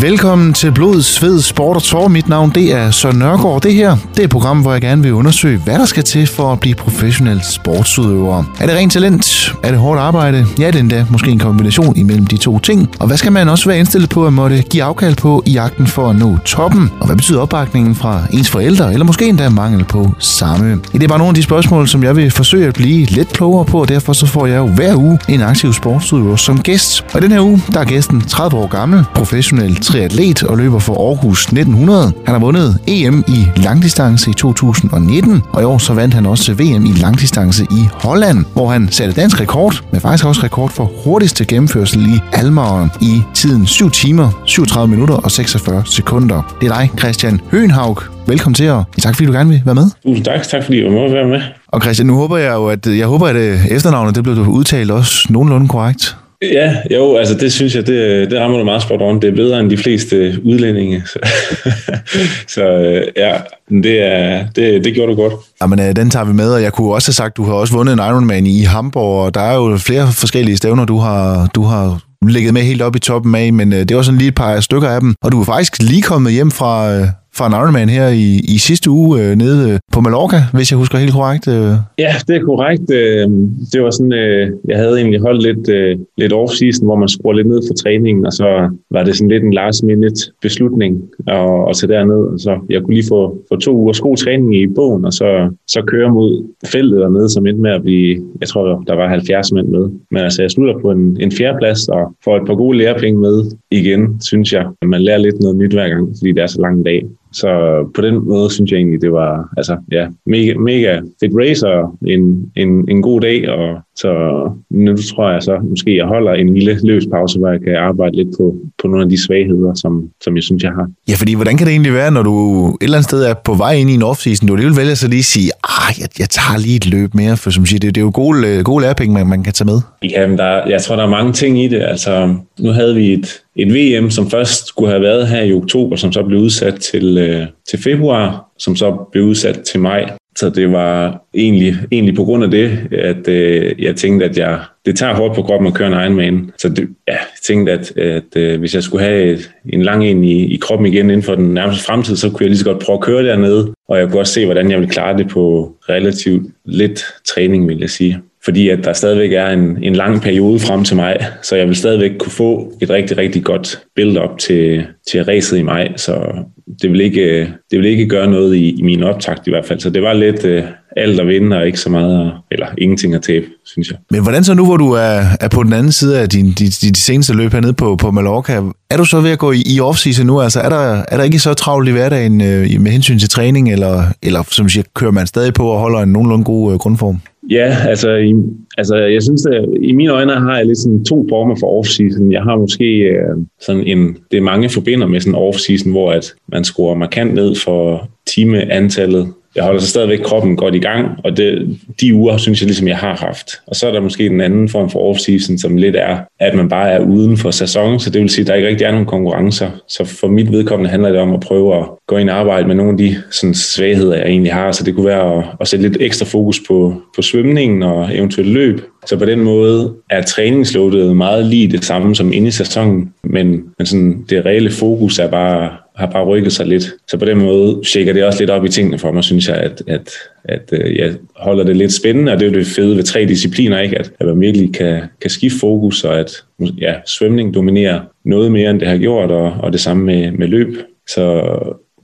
Velkommen til Blod, Sved, Sport og Tår. Mit navn det er Søren Nørgaard. Det her det er et program, hvor jeg gerne vil undersøge, hvad der skal til for at blive professionel sportsudøver. Er det rent talent? Er det hårdt arbejde? Ja, det er endda måske en kombination imellem de to ting. Og hvad skal man også være indstillet på at måtte give afkald på i jagten for at nå toppen? Og hvad betyder opbakningen fra ens forældre, eller måske endda mangel på samme? Det er bare nogle af de spørgsmål, som jeg vil forsøge at blive lidt klogere på, og derfor så får jeg jo hver uge en aktiv sportsudøver som gæst. Og den her uge, der er gæsten 30 år gammel, professionel triatlet og løber for Aarhus 1900. Han har vundet EM i langdistance i 2019, og i år så vandt han også VM i langdistance i Holland, hvor han satte dansk rekord, men faktisk også rekord for hurtigste gennemførsel i Almeren i tiden 7 timer, 37 minutter og 46 sekunder. Det er dig, Christian Høenhaug. Velkommen til, og tak fordi du gerne vil være med. Tusind tak, tak fordi jeg må være med. Og Christian, nu håber jeg jo, at jeg håber, at øh, efternavnet det blev udtalt også nogenlunde korrekt. Ja, jo, altså det synes jeg, det, det rammer du meget spot on. Det er bedre end de fleste udlændinge. Så, så øh, ja, det, er, det, det gjorde du godt. Jamen, øh, den tager vi med, og jeg kunne også have sagt, du har også vundet en Ironman i Hamburg, og der er jo flere forskellige stævner, du har, du har ligget med helt op i toppen af, men øh, det er også sådan lige et par stykker af dem. Og du er faktisk lige kommet hjem fra, fra en Ironman her i, i sidste uge øh, nede øh, på Mallorca, hvis jeg husker helt korrekt. Øh. Ja, det er korrekt. Øh, det var sådan, øh, jeg havde egentlig holdt lidt, øh, lidt off-season, hvor man skruer lidt ned for træningen, og så var det sådan lidt en last minute beslutning at, at tage derned. Så jeg kunne lige få, få to ugers god træning i bogen, og så, så køre mod feltet dernede, som endte med at blive, jeg tror, der var 70 mænd med. Men altså, jeg slutter på en, en fjerdeplads og får et par gode lærepenge med igen, synes jeg. Man lærer lidt noget nyt hver gang, fordi det er så lang en dag. Så på den måde synes jeg egentlig, det var altså, ja, mega, mega fedt race og en, en, en god dag. Og så nu tror jeg så, måske jeg holder en lille løspause, hvor jeg kan arbejde lidt på, på nogle af de svagheder, som, som jeg synes, jeg har. Ja, fordi hvordan kan det egentlig være, når du et eller andet sted er på vej ind i en off-season, du alligevel vælger så lige at sige, ah, jeg, jeg tager lige et løb mere, for som siger, det, det er jo gode, gode lærepenge, man, man kan tage med. Jamen, der, jeg tror, der er mange ting i det. Altså, nu havde vi et, et VM, som først skulle have været her i oktober, som så blev udsat til, øh, til februar, som så blev udsat til maj. Så det var egentlig, egentlig på grund af det, at øh, jeg tænkte, at jeg, det tager hårdt på kroppen at køre en Ironman. Så det, ja, jeg tænkte, at, at øh, hvis jeg skulle have et, en lang en i, i kroppen igen inden for den nærmeste fremtid, så kunne jeg lige så godt prøve at køre dernede. Og jeg kunne også se, hvordan jeg ville klare det på relativt lidt træning, vil jeg sige fordi at der stadigvæk er en, en lang periode frem til maj, så jeg vil stadigvæk kunne få et rigtig, rigtig godt build-up til, til racet i maj, så det vil ikke, det vil ikke gøre noget i, i min optakt i hvert fald. Så det var lidt øh, alt at vinde, og ikke så meget, eller ingenting at tabe, synes jeg. Men hvordan så nu, hvor du er, er på den anden side af din, de, de, de seneste løb hernede på, på Mallorca, er du så ved at gå i, i off-season nu? Altså, er der, er der ikke så travlt i hverdagen øh, med hensyn til træning, eller, eller som siger, kører man stadig på og holder en nogenlunde god øh, grundform? Ja, altså, i, altså jeg synes, at i mine øjne har jeg lidt sådan to former for off-season. Jeg har måske øh, sådan en, det mange forbinder med sådan off-season, hvor at man skruer markant ned for timeantallet jeg holder så stadigvæk kroppen godt i gang, og det, de uger synes jeg ligesom, jeg har haft. Og så er der måske den anden form for off-season, som lidt er, at man bare er uden for sæson, så det vil sige, at der ikke rigtig er nogen konkurrencer. Så for mit vedkommende handler det om at prøve at gå ind og arbejde med nogle af de sådan, svagheder, jeg egentlig har. Så det kunne være at, at sætte lidt ekstra fokus på, på svømningen og eventuelt løb. Så på den måde er træningsloadet meget lige det samme som inde i sæsonen, men, men sådan, det reelle fokus er bare har bare rykket sig lidt. Så på den måde shaker det også lidt op i tingene for mig, synes jeg, at, at, at øh, jeg holder det lidt spændende, og det er jo det fede ved tre discipliner, ikke? At, at man virkelig kan, kan skifte fokus, og at ja, svømning dominerer noget mere, end det har gjort, og, og det samme med, med løb. Så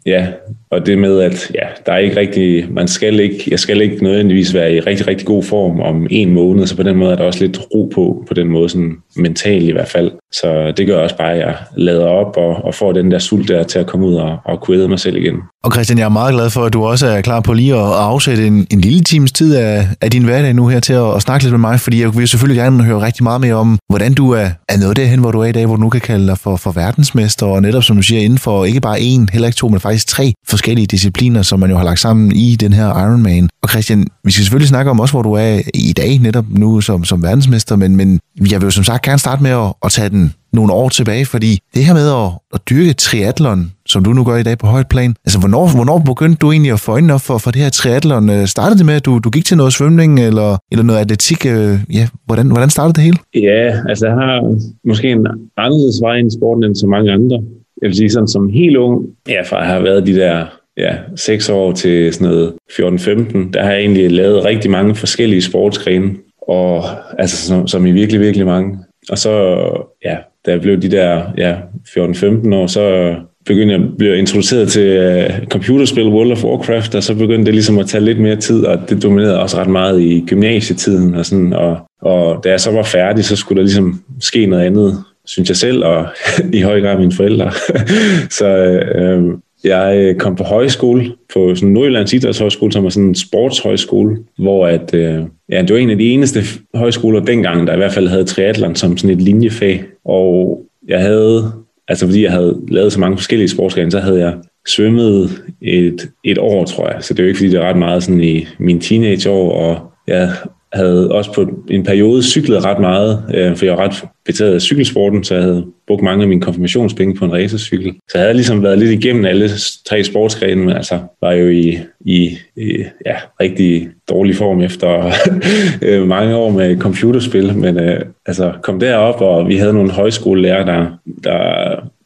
ja, og det med, at ja, der er ikke rigtig, man skal ikke, jeg skal ikke nødvendigvis være i rigtig, rigtig god form om en måned, så på den måde er der også lidt ro på, på den måde sådan mentalt i hvert fald. Så det gør også bare, at jeg lader op og, og får den der sult der til at komme ud og, og kunne mig selv igen. Og Christian, jeg er meget glad for, at du også er klar på lige at afsætte en, en lille times tid af, af din hverdag nu her til at, at snakke lidt med mig, fordi jeg vil selvfølgelig gerne høre rigtig meget mere om, hvordan du er, er nået derhen, hvor du er i dag, hvor du nu kan kalde dig for, for verdensmester, og netop som du siger, inden for ikke bare en, heller ikke to, men faktisk tre forskellige discipliner, som man jo har lagt sammen i den her Ironman. Og Christian, vi skal selvfølgelig snakke om også, hvor du er i dag, netop nu som, som verdensmester, men, men jeg vil jo som sagt gerne starte med at, at tage den nogle år tilbage, fordi det her med at, at dyrke triatlon, som du nu gør i dag på højt plan, altså hvornår, hvornår begyndte du egentlig at få øjnene op for, for det her triatlon? Øh, startede det med, at du, du gik til noget svømning eller, eller noget atletik? Øh, ja, hvordan, hvordan startede det hele? Ja, altså jeg har måske en anderledes vej ind i sporten end så mange andre jeg vil sige sådan som helt ung, ja, fra jeg har været de der ja, 6 år til sådan noget 14-15, der har jeg egentlig lavet rigtig mange forskellige sportsgrene, og altså som, som i virkelig, virkelig mange. Og så, ja, da jeg blev de der ja, 14-15 år, så begyndte jeg at blive introduceret til uh, computerspil World of Warcraft, og så begyndte det ligesom at tage lidt mere tid, og det dominerede også ret meget i gymnasietiden. Og, sådan, og, og da jeg så var færdig, så skulle der ligesom ske noget andet, synes jeg selv, og i høj grad mine forældre. så øh, jeg øh, kom på højskole, på sådan Nordjyllands Idrætshøjskole, som var sådan en sportshøjskole, hvor at, øh, ja, det var en af de eneste højskoler dengang, der i hvert fald havde triathlon som sådan et linjefag. Og jeg havde altså fordi jeg havde lavet så mange forskellige sportsgrene, så havde jeg svømmet et, et år, tror jeg. Så det er jo ikke, fordi det er ret meget sådan i mine teenageår, og jeg havde også på en periode cyklet ret meget, øh, for jeg var ret betaget af cykelsporten, så jeg havde brugt mange af mine konfirmationspenge på en racercykel. Så jeg havde ligesom været lidt igennem alle tre sportsgrene, men altså var jo i, i, i ja, rigtig dårlig form efter øh, mange år med computerspil, men øh, altså kom derop, og vi havde nogle højskolelærer, der, der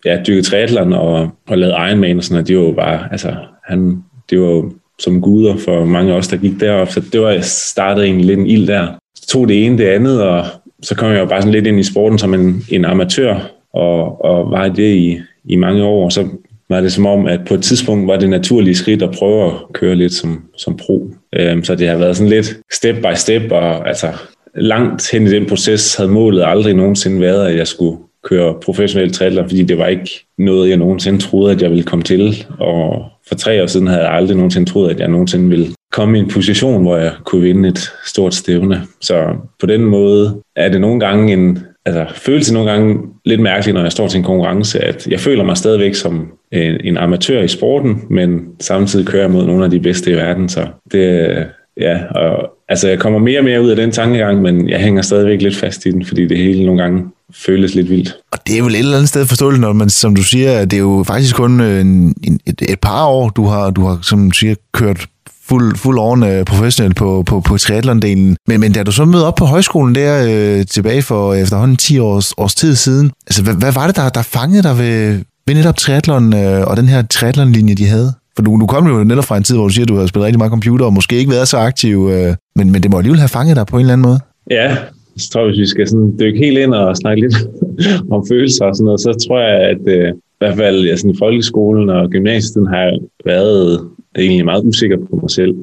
ja, dykkede triathlon og, og lavede Ironman og sådan noget. Det var jo bare, altså, han, det var jo som guder for mange af os, der gik derop. Så det var, jeg startede egentlig lidt en ild der. Så tog det ene det andet, og så kom jeg jo bare sådan lidt ind i sporten som en, en amatør, og, og var det i, i mange år. Og så var det som om, at på et tidspunkt var det naturlige skridt at prøve at køre lidt som, som pro. Øhm, så det har været sådan lidt step by step, og altså langt hen i den proces havde målet aldrig nogensinde været, at jeg skulle køre professionel triathlon, fordi det var ikke noget, jeg nogensinde troede, at jeg ville komme til. Og for tre år siden havde jeg aldrig nogensinde troet, at jeg nogensinde ville komme i en position, hvor jeg kunne vinde et stort stævne. Så på den måde er det nogle gange en, altså føles det nogle gange lidt mærkeligt, når jeg står til en konkurrence, at jeg føler mig stadigvæk som en, en amatør i sporten, men samtidig kører jeg mod nogle af de bedste i verden, så det, ja, og altså jeg kommer mere og mere ud af den tankegang, men jeg hænger stadigvæk lidt fast i den, fordi det hele nogle gange føles lidt vildt. Det er vel et eller andet sted forståeligt, når man, som du siger, det er jo faktisk kun øh, en, en, et, et par år, du har, du har som du siger, kørt fuld, fuld on øh, professionelt på, på, på triathlon-delen. Men, men da du så mødte op på højskolen der øh, tilbage for efterhånden 10 års, års tid siden, altså hvad, hvad var det, der, der fangede dig ved, ved netop triathlon øh, og den her triathlon-linje, de havde? For du, du kom jo netop fra en tid, hvor du siger, at du havde spillet rigtig meget computer, og måske ikke været så aktiv, øh, men, men det må alligevel have fanget dig på en eller anden måde. Ja, så tror jeg, hvis vi skal sådan dykke helt ind og snakke lidt om følelser og sådan noget, så tror jeg, at øh, i hvert fald ja, sådan, i folkeskolen og gymnasiet har jeg været egentlig meget usikker på mig selv,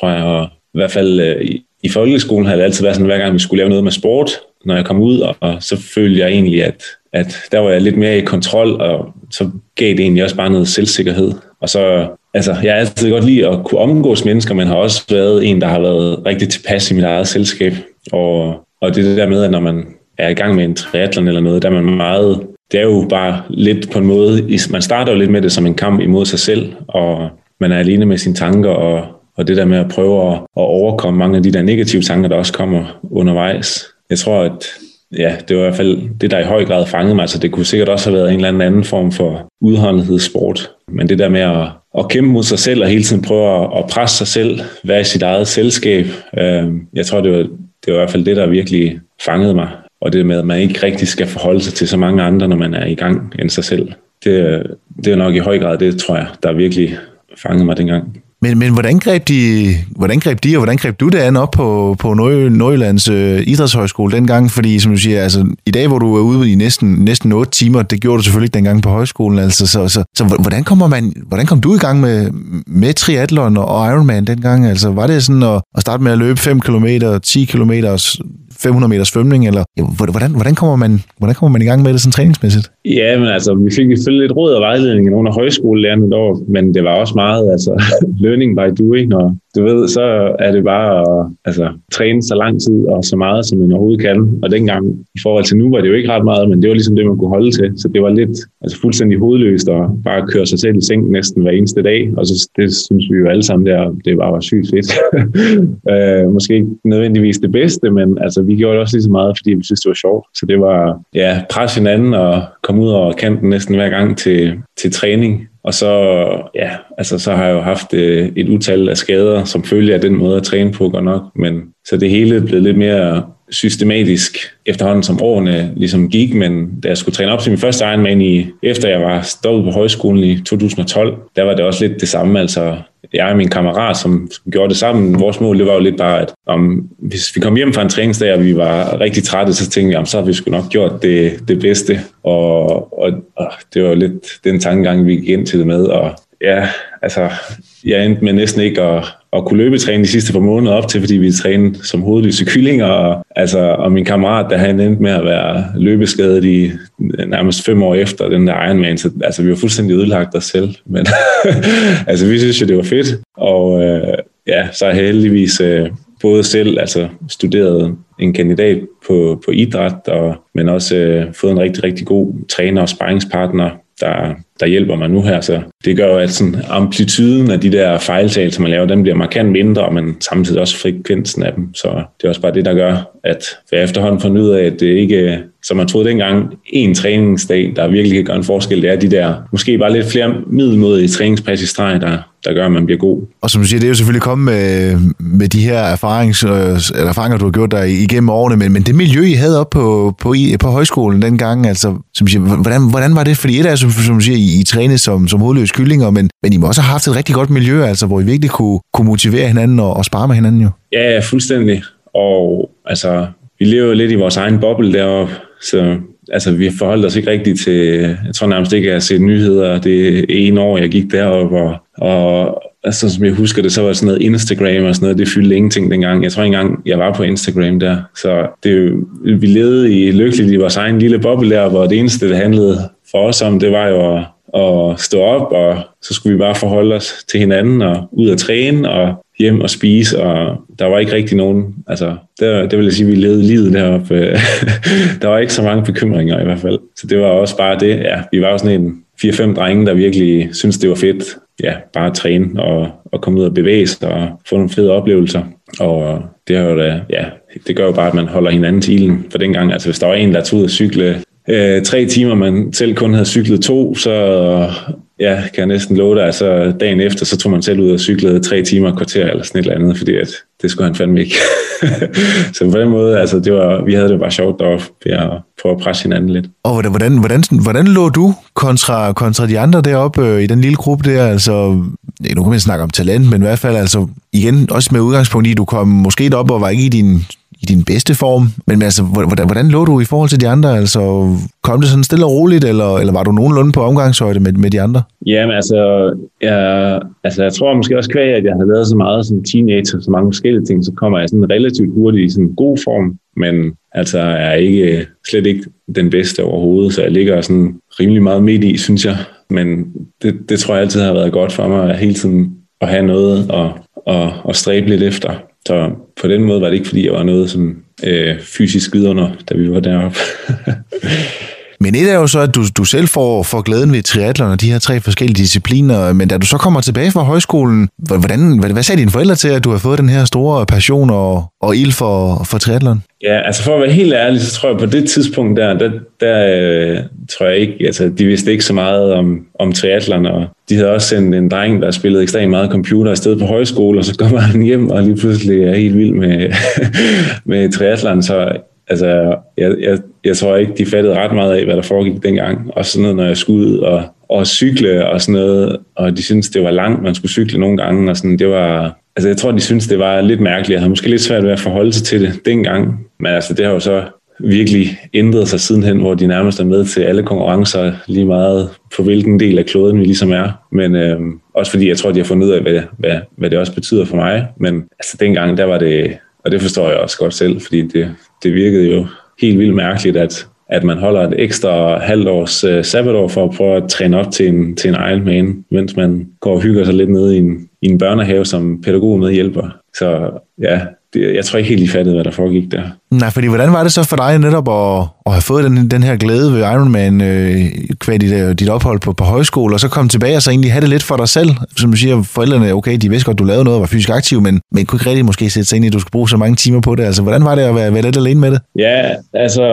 tror jeg. Og i hvert fald øh, i, i folkeskolen har det altid været sådan, hver gang vi skulle lave noget med sport, når jeg kom ud, og, og så følte jeg egentlig, at, at der var jeg lidt mere i kontrol, og så gav det egentlig også bare noget selvsikkerhed. Og så, altså, jeg har altid godt lide at kunne omgås mennesker, men har også været en, der har været rigtig tilpas i mit eget selskab. Og, og det der med, at når man er i gang med en triathlon eller noget, der er man meget, det er jo bare lidt på en måde, man starter jo lidt med det som en kamp imod sig selv, og man er alene med sine tanker, og, og det der med at prøve at, at overkomme mange af de der negative tanker, der også kommer undervejs. Jeg tror, at ja, det var i hvert fald det, der i høj grad fangede mig. Altså, det kunne sikkert også have været en eller anden form for udholdenhedssport. Men det der med at, at kæmpe mod sig selv og hele tiden prøve at, at presse sig selv, være i sit eget selskab, øh, jeg tror, det var, det var i hvert fald det, der virkelig fangede mig. Og det med, at man ikke rigtig skal forholde sig til så mange andre, når man er i gang end sig selv. Det, øh, det er nok i høj grad det, tror jeg, der virkelig fangede mig dengang. Men, men hvordan, greb de, hvordan greb de, og hvordan greb du det an op på, på Nordjyllands øh, Idrætshøjskole dengang? Fordi, som du siger, altså, i dag, hvor du er ude i næsten, næsten 8 timer, det gjorde du selvfølgelig ikke dengang på højskolen. Altså, så, så, så hvordan, kommer man, hvordan kom du i gang med, med triathlon og Ironman dengang? Altså, var det sådan at, at starte med at løbe 5 km, 10 km, 500 meter svømning, eller ja, hvordan, hvordan, kommer man, hvordan kommer man i gang med det sådan træningsmæssigt? Ja, men altså, vi fik selvfølgelig lidt råd og vejledning af nogle af højskolelærerne derovre, men det var også meget, altså, learning by doing, og du ved, så er det bare at altså, træne så lang tid og så meget, som man overhovedet kan. Og dengang, i forhold til nu, var det jo ikke ret meget, men det var ligesom det, man kunne holde til. Så det var lidt altså, fuldstændig hovedløst at bare køre sig selv i seng næsten hver eneste dag. Og så det synes vi jo alle sammen der, det var, var sygt fedt. øh, måske ikke nødvendigvis det bedste, men altså, vi gjorde det også lige så meget, fordi vi synes, det var sjovt. Så det var ja, pres hinanden og komme ud over kanten næsten hver gang til, til træning. Og så, ja, altså, så har jeg jo haft øh, et utal af skader, som følge af den måde at træne på godt nok. Men så det hele er blevet lidt mere systematisk efterhånden som årene ligesom gik, men da jeg skulle træne op til min første Ironman i, efter jeg var stoppet på højskolen i 2012, der var det også lidt det samme, altså jeg og min kammerat, som, som gjorde det sammen, vores mål, det var jo lidt bare, at om, hvis vi kom hjem fra en træningsdag, og vi var rigtig trætte, så tænkte vi, om så har vi sgu nok gjort det, det bedste. Og, og, og det var jo lidt den tankegang, vi gik ind til det med, og ja, altså, jeg endte med næsten ikke at, at kunne løbetræne de sidste par måneder op til, fordi vi trænede som hovedløse kyllinger, og, altså, og min kammerat, der han endte med at være løbeskadet i nærmest fem år efter den der Ironman, så altså, vi var fuldstændig ødelagt os selv, men altså, vi synes jo, det var fedt, og øh, ja, så har jeg heldigvis øh, både selv altså, studeret en kandidat på, på idræt, og, men også øh, fået en rigtig, rigtig god træner og sparringspartner, der, der hjælper mig nu her. Så det gør jo, at sådan amplituden af de der fejltagelser, man laver, den bliver markant mindre, men samtidig også frekvensen af dem. Så det er også bare det, der gør, at jeg efterhånden fundet ud af, at det ikke, som man troede dengang, en træningsdag, der virkelig kan gøre en forskel, det er de der, måske bare lidt flere middelmodige træningspas i streg, der, der gør, at man bliver god. Og som du siger, det er jo selvfølgelig kommet med, med de her erfarings, eller erfaringer, du har gjort der igennem årene, men, men det miljø, I havde op på, på, på højskolen dengang, altså, som siger, hvordan, hvordan var det? Fordi et er, som, som du siger, I, I trænede som, som hovedløs kyllinger, men, men I må også have haft et rigtig godt miljø, altså, hvor I virkelig kunne, kunne motivere hinanden og, og spare med hinanden jo. Ja, fuldstændig. Og altså, vi lever jo lidt i vores egen boble deroppe, så altså, vi forholdt os ikke rigtigt til, jeg tror nærmest ikke, at jeg har set nyheder det ene år, jeg gik deroppe, og, og altså, som jeg husker det, så var sådan noget Instagram og sådan noget, det fyldte ingenting dengang. Jeg tror ikke engang, jeg var på Instagram der. Så det, vi levede i lykkeligt i vores egen lille boble der, hvor det eneste, det handlede for os om, det var jo at, at stå op, og så skulle vi bare forholde os til hinanden og ud og træne, og hjem og spise, og der var ikke rigtig nogen, altså, der, det vil jeg sige, vi levede livet deroppe. der var ikke så mange bekymringer i hvert fald. Så det var også bare det, ja, vi var jo sådan en 4-5 drenge, der virkelig synes det var fedt, ja, bare at træne og, og komme ud og bevæge sig og få nogle fede oplevelser. Og det, har jo da, ja, det gør jo bare, at man holder hinanden til ilden. For dengang, altså hvis der var en, der tog ud og cykle øh, tre timer, man selv kun havde cyklet to, så ja, kan jeg næsten love dig, altså dagen efter, så tog man selv ud og cyklede tre timer og kvarter eller sådan et eller andet, fordi at, det skulle han fandme ikke. så på den måde, altså det var, vi havde det bare sjovt deroppe ved at prøve at presse hinanden lidt. Og hvordan, hvordan, hvordan, hvordan lå du kontra, kontra de andre deroppe øh, i den lille gruppe der? Altså, nu kan man snakke om talent, men i hvert fald altså, igen, også med udgangspunkt i, at du kom måske op og var ikke i din i din bedste form. Men altså, hvordan, hvordan lå du i forhold til de andre? Altså, kom det sådan stille og roligt, eller, eller var du nogenlunde på omgangshøjde med, med de andre? Jamen altså jeg, altså, jeg tror måske også kvæg, at jeg har været så meget som teenager, så mange forskellige ting, så kommer jeg sådan relativt hurtigt i sådan god form. Men altså, jeg er ikke, øh, slet ikke den bedste overhovedet, så jeg ligger sådan rimelig meget midt i, synes jeg. Men det, det tror jeg altid har været godt for mig, at hele tiden at have noget at, at, at stræbe lidt efter. Så på den måde var det ikke, fordi jeg var noget som øh, fysisk vidunder, da vi var deroppe. Men et er jo så, at du, du selv får, får glæden ved triathlon og de her tre forskellige discipliner, men da du så kommer tilbage fra højskolen, hvordan, hvad, hvad sagde dine forældre til, at du har fået den her store passion og, og ild for, for triathlon? Ja, altså for at være helt ærlig, så tror jeg på det tidspunkt der, der, der øh, tror jeg ikke, altså de vidste ikke så meget om, om triathlon, og de havde også sendt en dreng, der spillede ekstremt meget computer i stedet på højskole, og så kommer han hjem og lige pludselig er helt vild med, med triathlon, så altså, jeg, jeg, jeg tror ikke, de fattede ret meget af, hvad der foregik dengang. Og sådan noget, når jeg skulle ud og, og cykle og sådan noget, og de syntes, det var langt, man skulle cykle nogle gange, og sådan, det var, altså jeg tror, de syntes, det var lidt mærkeligt. Jeg havde måske lidt svært ved at forholde sig til det dengang, men altså det har jo så virkelig ændret sig sidenhen, hvor de nærmest er med til alle konkurrencer, lige meget på hvilken del af kloden vi ligesom er. Men øh, også fordi jeg tror, de har fundet ud af, hvad, hvad, hvad det også betyder for mig. Men altså dengang, der var det, og det forstår jeg også godt selv, fordi det, det virkede jo helt vildt mærkeligt, at, at man holder et ekstra halvårs øh, sabbatår for at prøve at træne op til en, til en Ironman, mens man går og hygger sig lidt nede i en, i en børnehave som pædagog med hjælper. Så ja, det, jeg tror ikke helt, I fattede, hvad der foregik der. Nej, fordi hvordan var det så for dig netop at, at have fået den, den her glæde ved Ironman øh, kvad dit, øh, dit ophold på, på højskole, og så komme tilbage og så egentlig have det lidt for dig selv? Som du siger, forældrene, okay, de vidste godt, du lavede noget og var fysisk aktiv, men, men kunne ikke rigtig måske sætte sig ind i, at du skulle bruge så mange timer på det. Altså, hvordan var det at være, være lidt alene med det? Ja, altså,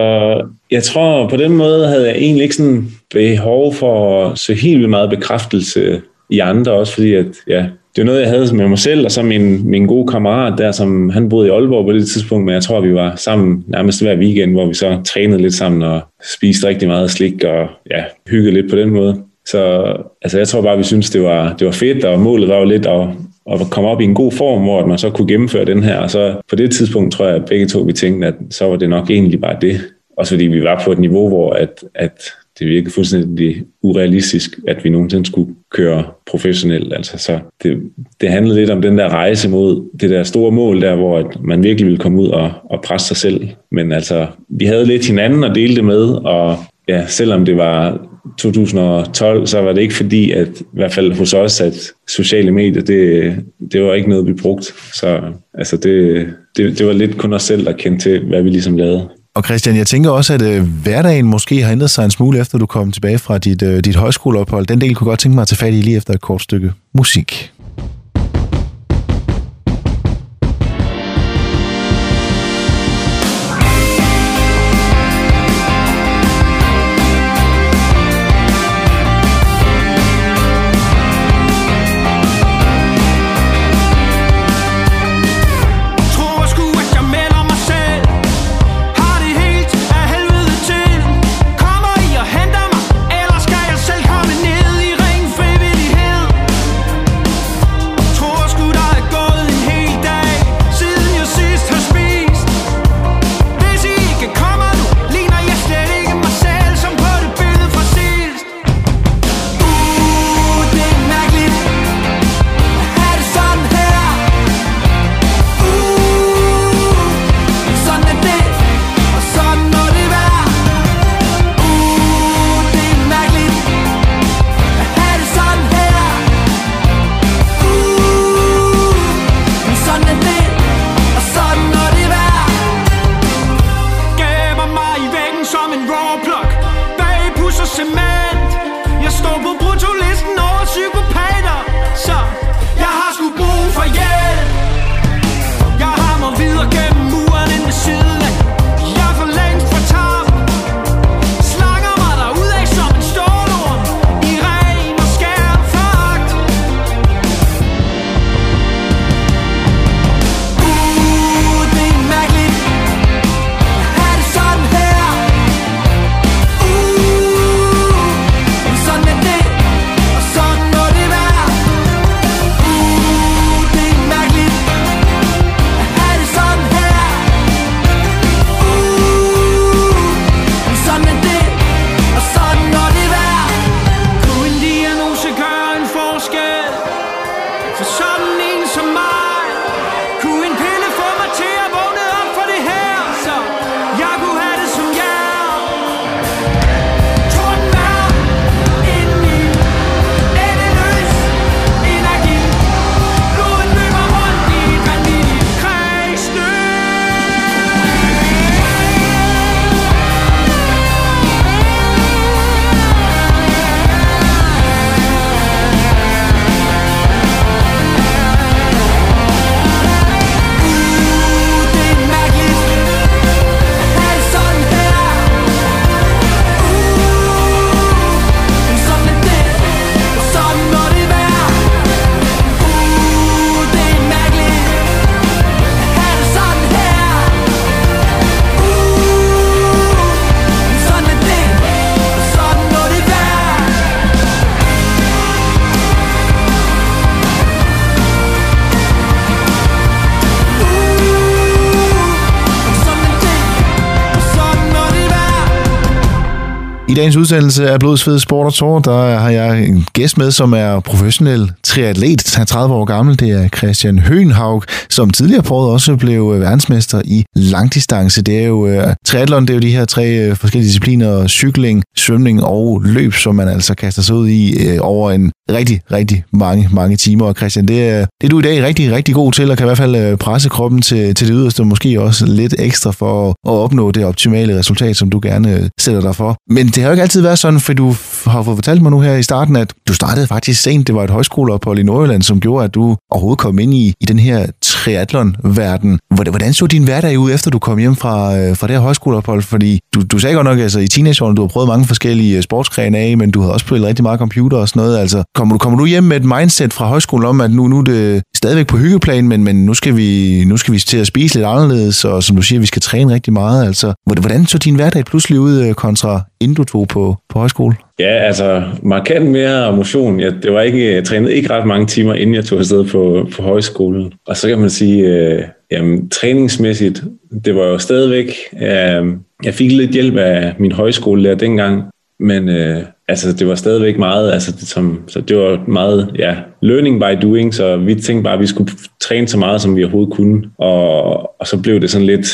jeg tror på den måde havde jeg egentlig ikke sådan behov for så helt vildt meget bekræftelse i andre, også fordi at, ja, det var noget, jeg havde med mig selv, og så min, min gode kammerat der, som han boede i Aalborg på det tidspunkt, men jeg tror, vi var sammen nærmest hver weekend, hvor vi så trænede lidt sammen og spiste rigtig meget slik og ja, hyggede lidt på den måde. Så altså, jeg tror bare, vi synes det var, det var fedt, og målet var jo lidt at, at komme op i en god form, hvor man så kunne gennemføre den her. Og så på det tidspunkt tror jeg, at begge to vi tænkte, at så var det nok egentlig bare det. Også fordi vi var på et niveau, hvor at, at det virkede fuldstændig urealistisk, at vi nogensinde skulle køre professionelt. Altså, så det, det handlede lidt om den der rejse mod det der store mål der, hvor at man virkelig ville komme ud og, og presse sig selv. Men altså, vi havde lidt hinanden at dele det med, og ja, selvom det var 2012, så var det ikke fordi, at i hvert fald hos os, at sociale medier, det, det var ikke noget, vi brugte. Så altså det, det, det var lidt kun os selv, der kendte til, hvad vi ligesom lavede. Og Christian, jeg tænker også, at øh, hverdagen måske har ændret sig en smule, efter du kom tilbage fra dit, øh, dit højskoleophold. Den del kunne godt tænke mig at tage fat i lige efter et kort stykke musik. I dagens udsendelse af Blodsved Sport og Tor, der har jeg en gæst med, som er professionel triatlet. Han er 30 år gammel. Det er Christian Høenhaug, som tidligere på året også blev øh, verdensmester i langdistance. Det er jo uh, triathlon, det er jo de her tre uh, forskellige discipliner, cykling, svømning og løb, som man altså kaster sig ud i uh, over en rigtig, rigtig mange, mange timer. Og Christian, det det er du i dag rigtig, rigtig god til, og kan i hvert fald øh, presse kroppen til, til det yderste, måske også lidt ekstra for at opnå det optimale resultat, som du gerne øh, sætter dig for. Men det har jo ikke altid været sådan, for du har fået fortalt mig nu her i starten, at du startede faktisk sent. Det var et højskoleophold i Nordjylland, som gjorde, at du overhovedet kom ind i, i den her triathlon-verden. Hvordan så din hverdag ud, efter du kom hjem fra, øh, fra det her højskoleophold? Fordi du, du sagde godt nok, altså i teenageårene, du har prøvet mange forskellige øh, sportsgrene af, men du har også spillet rigtig meget computer og sådan noget. Altså, kommer du, kommer du hjem med et mindset fra højskolen om, at nu, nu er det stadigvæk på hyggeplan, men, men nu, skal vi, nu skal vi til at spise lidt anderledes, og som du siger, vi skal træne rigtig meget. Altså, hvordan så din hverdag pludselig ud øh, kontra inden du tog på, på højskole? Ja, altså markant mere motion. Jeg, det var ikke, jeg trænede ikke ret mange timer, inden jeg tog afsted på, på højskolen. Og så kan man sige, øh, jamen, træningsmæssigt, det var jo stadigvæk, øh, jeg fik lidt hjælp af min højskolelærer der dengang, men øh, altså, det var stadigvæk meget, altså, det, som, så det var meget, ja, learning by doing, så vi tænkte bare, at vi skulle træne så meget, som vi overhovedet kunne, og, og så blev det sådan lidt,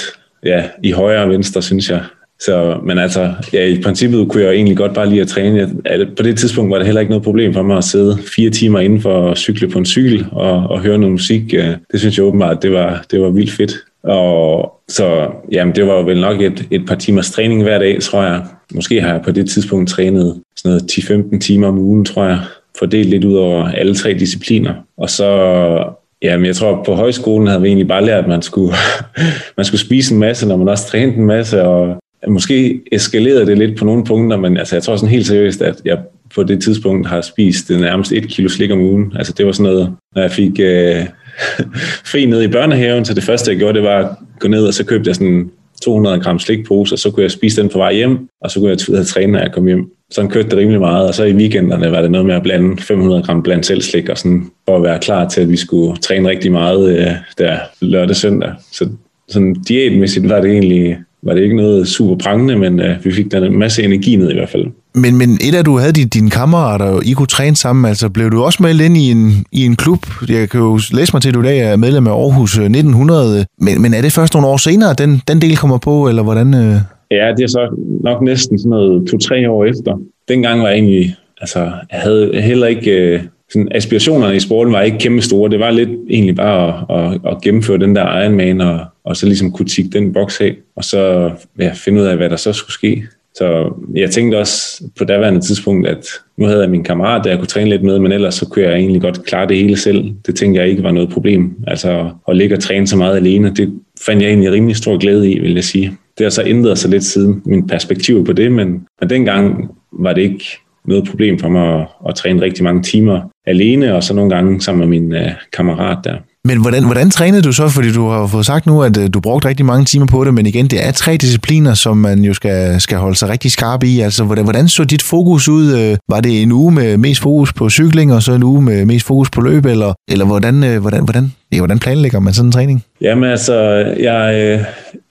ja, i højre og venstre, synes jeg. Så, men altså, ja, i princippet kunne jeg egentlig godt bare lide at træne. På det tidspunkt var det heller ikke noget problem for mig at sidde fire timer inden for at cykle på en cykel og, og høre noget musik. Det synes jeg åbenbart, det var, det var vildt fedt. Og så jamen, det var vel nok et, et par timers træning hver dag, tror jeg. Måske har jeg på det tidspunkt trænet sådan noget 10-15 timer om ugen, tror jeg. Fordelt lidt ud over alle tre discipliner. Og så Jamen, jeg tror, på højskolen havde vi egentlig bare lært, at man skulle, man skulle spise en masse, når man også trænede en masse, og Måske eskalerede det lidt på nogle punkter, men altså, jeg tror sådan helt seriøst, at jeg på det tidspunkt har spist det nærmest et kilo slik om ugen. Altså det var sådan noget, når jeg fik øh, fri ned i børnehaven, så det første jeg gjorde, det var at gå ned, og så købte jeg sådan 200 gram slikpose, og så kunne jeg spise den på vej hjem, og så kunne jeg ud træne, når jeg kom hjem. Sådan kørte det rimelig meget, og så i weekenderne var det noget med at blande 500 gram blandt selv slik, og sådan, for at være klar til, at vi skulle træne rigtig meget øh, der lørdag søndag. Så sådan diætmæssigt var det egentlig var det ikke noget super prangende, men uh, vi fik der en masse energi ned i hvert fald. Men, men et af du havde de, dine kammerater, og I kunne træne sammen, altså blev du også meldt ind i en, i en klub? Jeg kan jo læse mig til, at du i dag er medlem af Aarhus 1900, øh, men, men er det først nogle år senere, den, den del kommer på, eller hvordan? Uh... Ja, det er så nok næsten sådan noget to-tre år efter. Dengang var jeg egentlig, altså, jeg havde heller ikke... Uh, sådan, aspirationerne i sporten var ikke kæmpe store. Det var lidt egentlig bare at, at, at gennemføre den der Ironman og, og så ligesom kunne tikke den boks af, og så ja, finde ud af, hvad der så skulle ske. Så jeg tænkte også på daværende tidspunkt, at nu havde jeg min kammerat, der jeg kunne træne lidt med, men ellers så kunne jeg egentlig godt klare det hele selv. Det tænkte jeg ikke var noget problem. Altså at ligge og træne så meget alene, det fandt jeg egentlig rimelig stor glæde i, vil jeg sige. Det har så ændret sig lidt siden min perspektiv på det, men, men dengang var det ikke noget problem for mig at, at træne rigtig mange timer alene, og så nogle gange sammen med min uh, kammerat der. Men hvordan, hvordan trænede du så? Fordi du har fået sagt nu, at øh, du brugte rigtig mange timer på det, men igen, det er tre discipliner, som man jo skal, skal holde sig rigtig skarp i. Altså, hvordan, hvordan så dit fokus ud? Øh, var det en uge med mest fokus på cykling, og så en uge med mest fokus på løb, eller, eller hvordan, øh, hvordan, hvordan, ja, hvordan planlægger man sådan en træning? Jamen altså, jeg,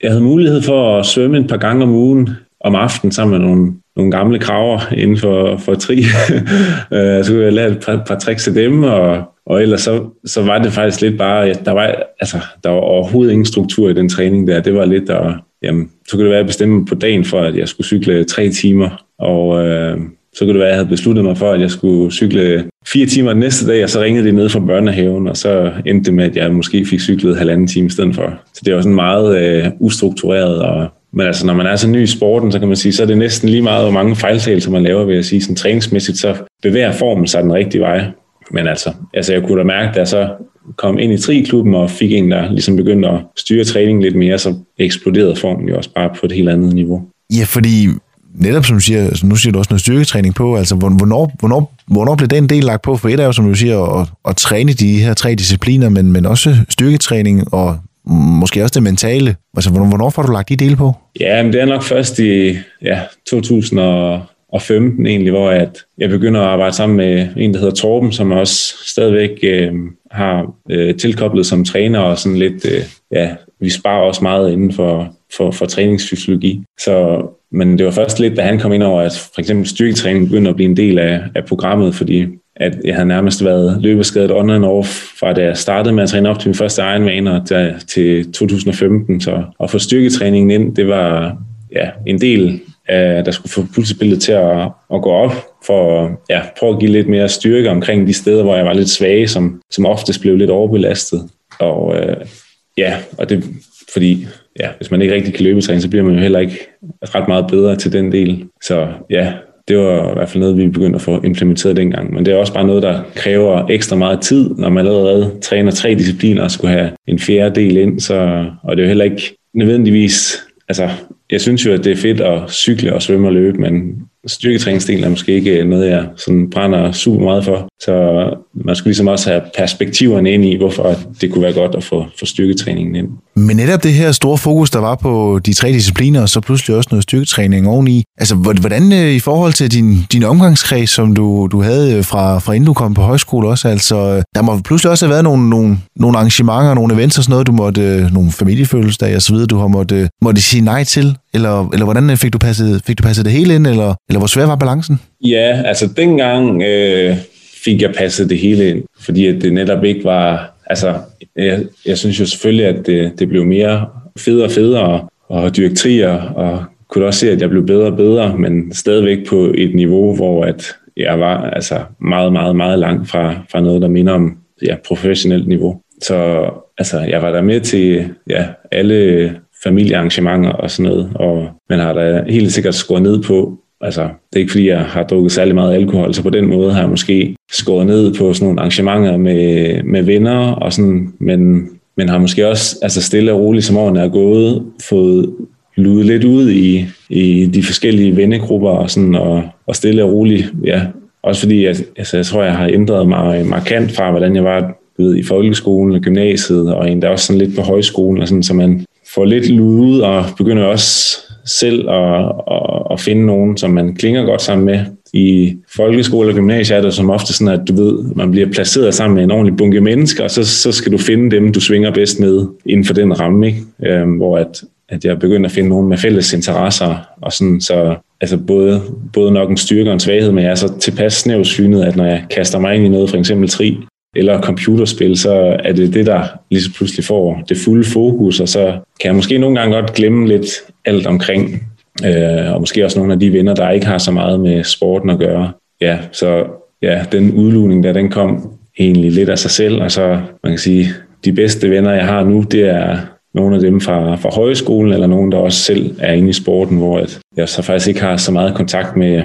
jeg havde mulighed for at svømme et par gange om ugen om aftenen sammen med nogle, nogle gamle kraver inden for, for tri. Øh, så kunne jeg lære et par, par tricks til dem, og og ellers så, så var det faktisk lidt bare, der var, altså, der var overhovedet ingen struktur i den træning der. Det var lidt, der, jamen, så kunne det være, at bestemme på dagen for, at jeg skulle cykle tre timer, og øh, så kunne det være, at jeg havde besluttet mig for, at jeg skulle cykle fire timer den næste dag, og så ringede de ned fra børnehaven, og så endte det med, at jeg måske fik cyklet halvanden time i stedet for. Så det var sådan meget øh, ustruktureret, og men altså, når man er så ny i sporten, så kan man sige, så er det næsten lige meget, hvor mange fejltagelser man laver, ved at sige, sådan træningsmæssigt, så bevæger formen sig den rigtige vej. Men altså, altså jeg kunne da mærke, da jeg så kom ind i triklubben og fik en, der ligesom begyndte at styre træningen lidt mere, så eksploderede formen jo også bare på et helt andet niveau. Ja, fordi netop som du siger, altså, nu siger du også noget styrketræning på, altså hvornår, hvornår, hvornår blev den del lagt på? For et er jo, som du siger, at, at træne de her tre discipliner, men, men også styrketræning og måske også det mentale. Altså hvornår, hvornår får du lagt de dele på? Ja, men det er nok først i ja, 2015 egentlig, hvor at jeg begynder at arbejde sammen med en, der hedder Torben, som også stadigvæk øh, har øh, tilkoblet som træner og sådan lidt, øh, ja, vi sparer også meget inden for, for, for træningsfysiologi. Så, men det var først lidt, da han kom ind over, at for eksempel styrketræning begyndte at blive en del af, af programmet, fordi at jeg havde nærmest været løbeskadet on and off, fra da jeg startede med at træne op til min første Ironman og til 2015. Så at få styrketræningen ind, det var ja, en del af, der skulle få pulsbilledet til at, at gå op, for ja, prøve at give lidt mere styrke omkring de steder, hvor jeg var lidt svag, som, som oftest blev lidt overbelastet. Og øh, ja, og det fordi ja, hvis man ikke rigtig kan løbetræne, så bliver man jo heller ikke ret meget bedre til den del. Så ja, det var i hvert fald noget, vi begyndte at få implementeret dengang. Men det er også bare noget, der kræver ekstra meget tid, når man allerede træner tre discipliner og skulle have en fjerde del ind. Så, og det er jo heller ikke nødvendigvis... Altså, jeg synes jo, at det er fedt at cykle og svømme og løbe, men styrketræningsdelen er måske ikke øh, noget, jeg sådan brænder super meget for. Så man skal ligesom også have perspektiverne ind i, hvorfor det kunne være godt at få, få styrketræningen ind. Men netop det her store fokus, der var på de tre discipliner, og så pludselig også noget styrketræning oveni. Altså, hvordan øh, i forhold til din, din omgangskreds, som du, du havde øh, fra, fra inden du kom på højskole også, altså, der må pludselig også have været nogle, nogle, nogle arrangementer, nogle events og sådan noget, du måtte, nogle familiefødselsdage og så videre, du har måtte, måtte sige nej til, eller, eller hvordan øh, fik du, passet, fik du passet det hele ind, eller, eller hvor svær var balancen? Ja, altså dengang øh, fik jeg passet det hele ind, fordi at det netop ikke var, altså jeg, jeg synes jo selvfølgelig, at det, det blev mere federe og federe og dyrke trier, og kunne også se, at jeg blev bedre og bedre, men stadigvæk på et niveau, hvor at jeg var altså meget, meget, meget langt fra, fra noget, der minder om ja, professionelt niveau. Så altså, jeg var der med til ja, alle familiearrangementer og sådan noget, og man har da helt sikkert skåret ned på, altså det er ikke fordi, jeg har drukket særlig meget alkohol, så på den måde har jeg måske skåret ned på sådan nogle arrangementer med, med venner og sådan, men, men har måske også altså stille og roligt, som årene er gået, fået lude lidt ud i, i de forskellige vennegrupper og, sådan, og, og stille og roligt, ja, også fordi jeg, altså, jeg tror, jeg har ændret mig markant fra, hvordan jeg var ved, i folkeskolen og gymnasiet, og endda også sådan lidt på højskolen, og sådan, så man får lidt lude og begynder også selv at, at, at finde nogen, som man klinger godt sammen med. I folkeskole og gymnasie er det som ofte sådan, at du ved, man bliver placeret sammen med en ordentlig bunke mennesker, og så, så skal du finde dem, du svinger bedst med inden for den ramme, ikke? Øhm, hvor at, at jeg begynder at finde nogen med fælles interesser, og sådan, så altså både, både nok en styrke og en svaghed, men jeg er så tilpas snævsynet, at når jeg kaster mig ind i noget, for eksempel tri, eller computerspil, så er det det, der lige så pludselig får det fulde fokus, og så kan jeg måske nogle gange godt glemme lidt alt omkring, øh, og måske også nogle af de venner, der ikke har så meget med sporten at gøre. Ja, så ja, den udlugning der, den kom egentlig lidt af sig selv, og så man kan sige, de bedste venner, jeg har nu, det er nogle af dem fra, fra højskolen, eller nogen, der også selv er inde i sporten, hvor jeg så faktisk ikke har så meget kontakt med,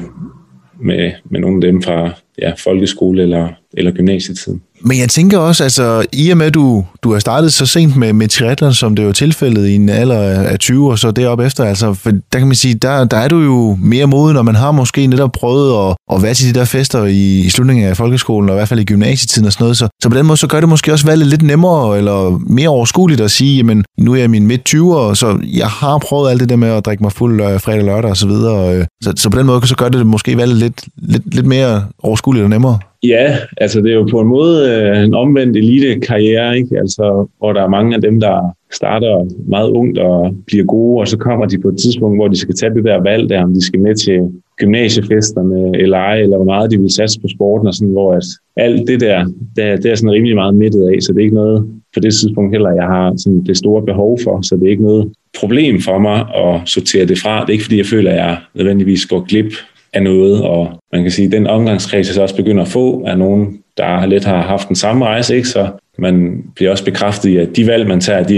med, med nogle af dem fra ja, folkeskole eller, eller gymnasietiden. Men jeg tænker også, altså i og med, at du, du har startet så sent med, med triathlon, som det var tilfældet i en alder af 20 og så derop efter, altså for der kan man sige, der, der er du jo mere moden, og man har måske netop prøvet at, at være til de der fester i, i slutningen af folkeskolen, og i hvert fald i gymnasietiden og sådan noget, så, så på den måde, så gør det måske også valget lidt nemmere, eller mere overskueligt at sige, jamen nu er jeg i min midt 20'er, så jeg har prøvet alt det der med at drikke mig fuld øh, fredag, lørdag og så videre, øh, så, så på den måde, så gør det måske valget lidt, lidt, lidt mere overskueligt og nemmere. Ja, altså det er jo på en måde øh, en omvendt elite-karriere, ikke? Altså, hvor der er mange af dem, der starter meget ungt og bliver gode, og så kommer de på et tidspunkt, hvor de skal tage det der valg der, om de skal med til gymnasiefesterne eller ej, eller hvor meget de vil satse på sporten, og sådan, hvor at alt det der, det, det er sådan rimelig meget midtet af, så det er ikke noget på det tidspunkt heller, jeg har sådan det store behov for, så det er ikke noget problem for mig at sortere det fra. Det er ikke fordi, jeg føler, at jeg nødvendigvis går glip af noget, og man kan sige, at den omgangskreds, jeg så også begynder at få, er nogen, der lidt har haft den samme rejse, ikke? så man bliver også bekræftet i, at de valg, man tager, de,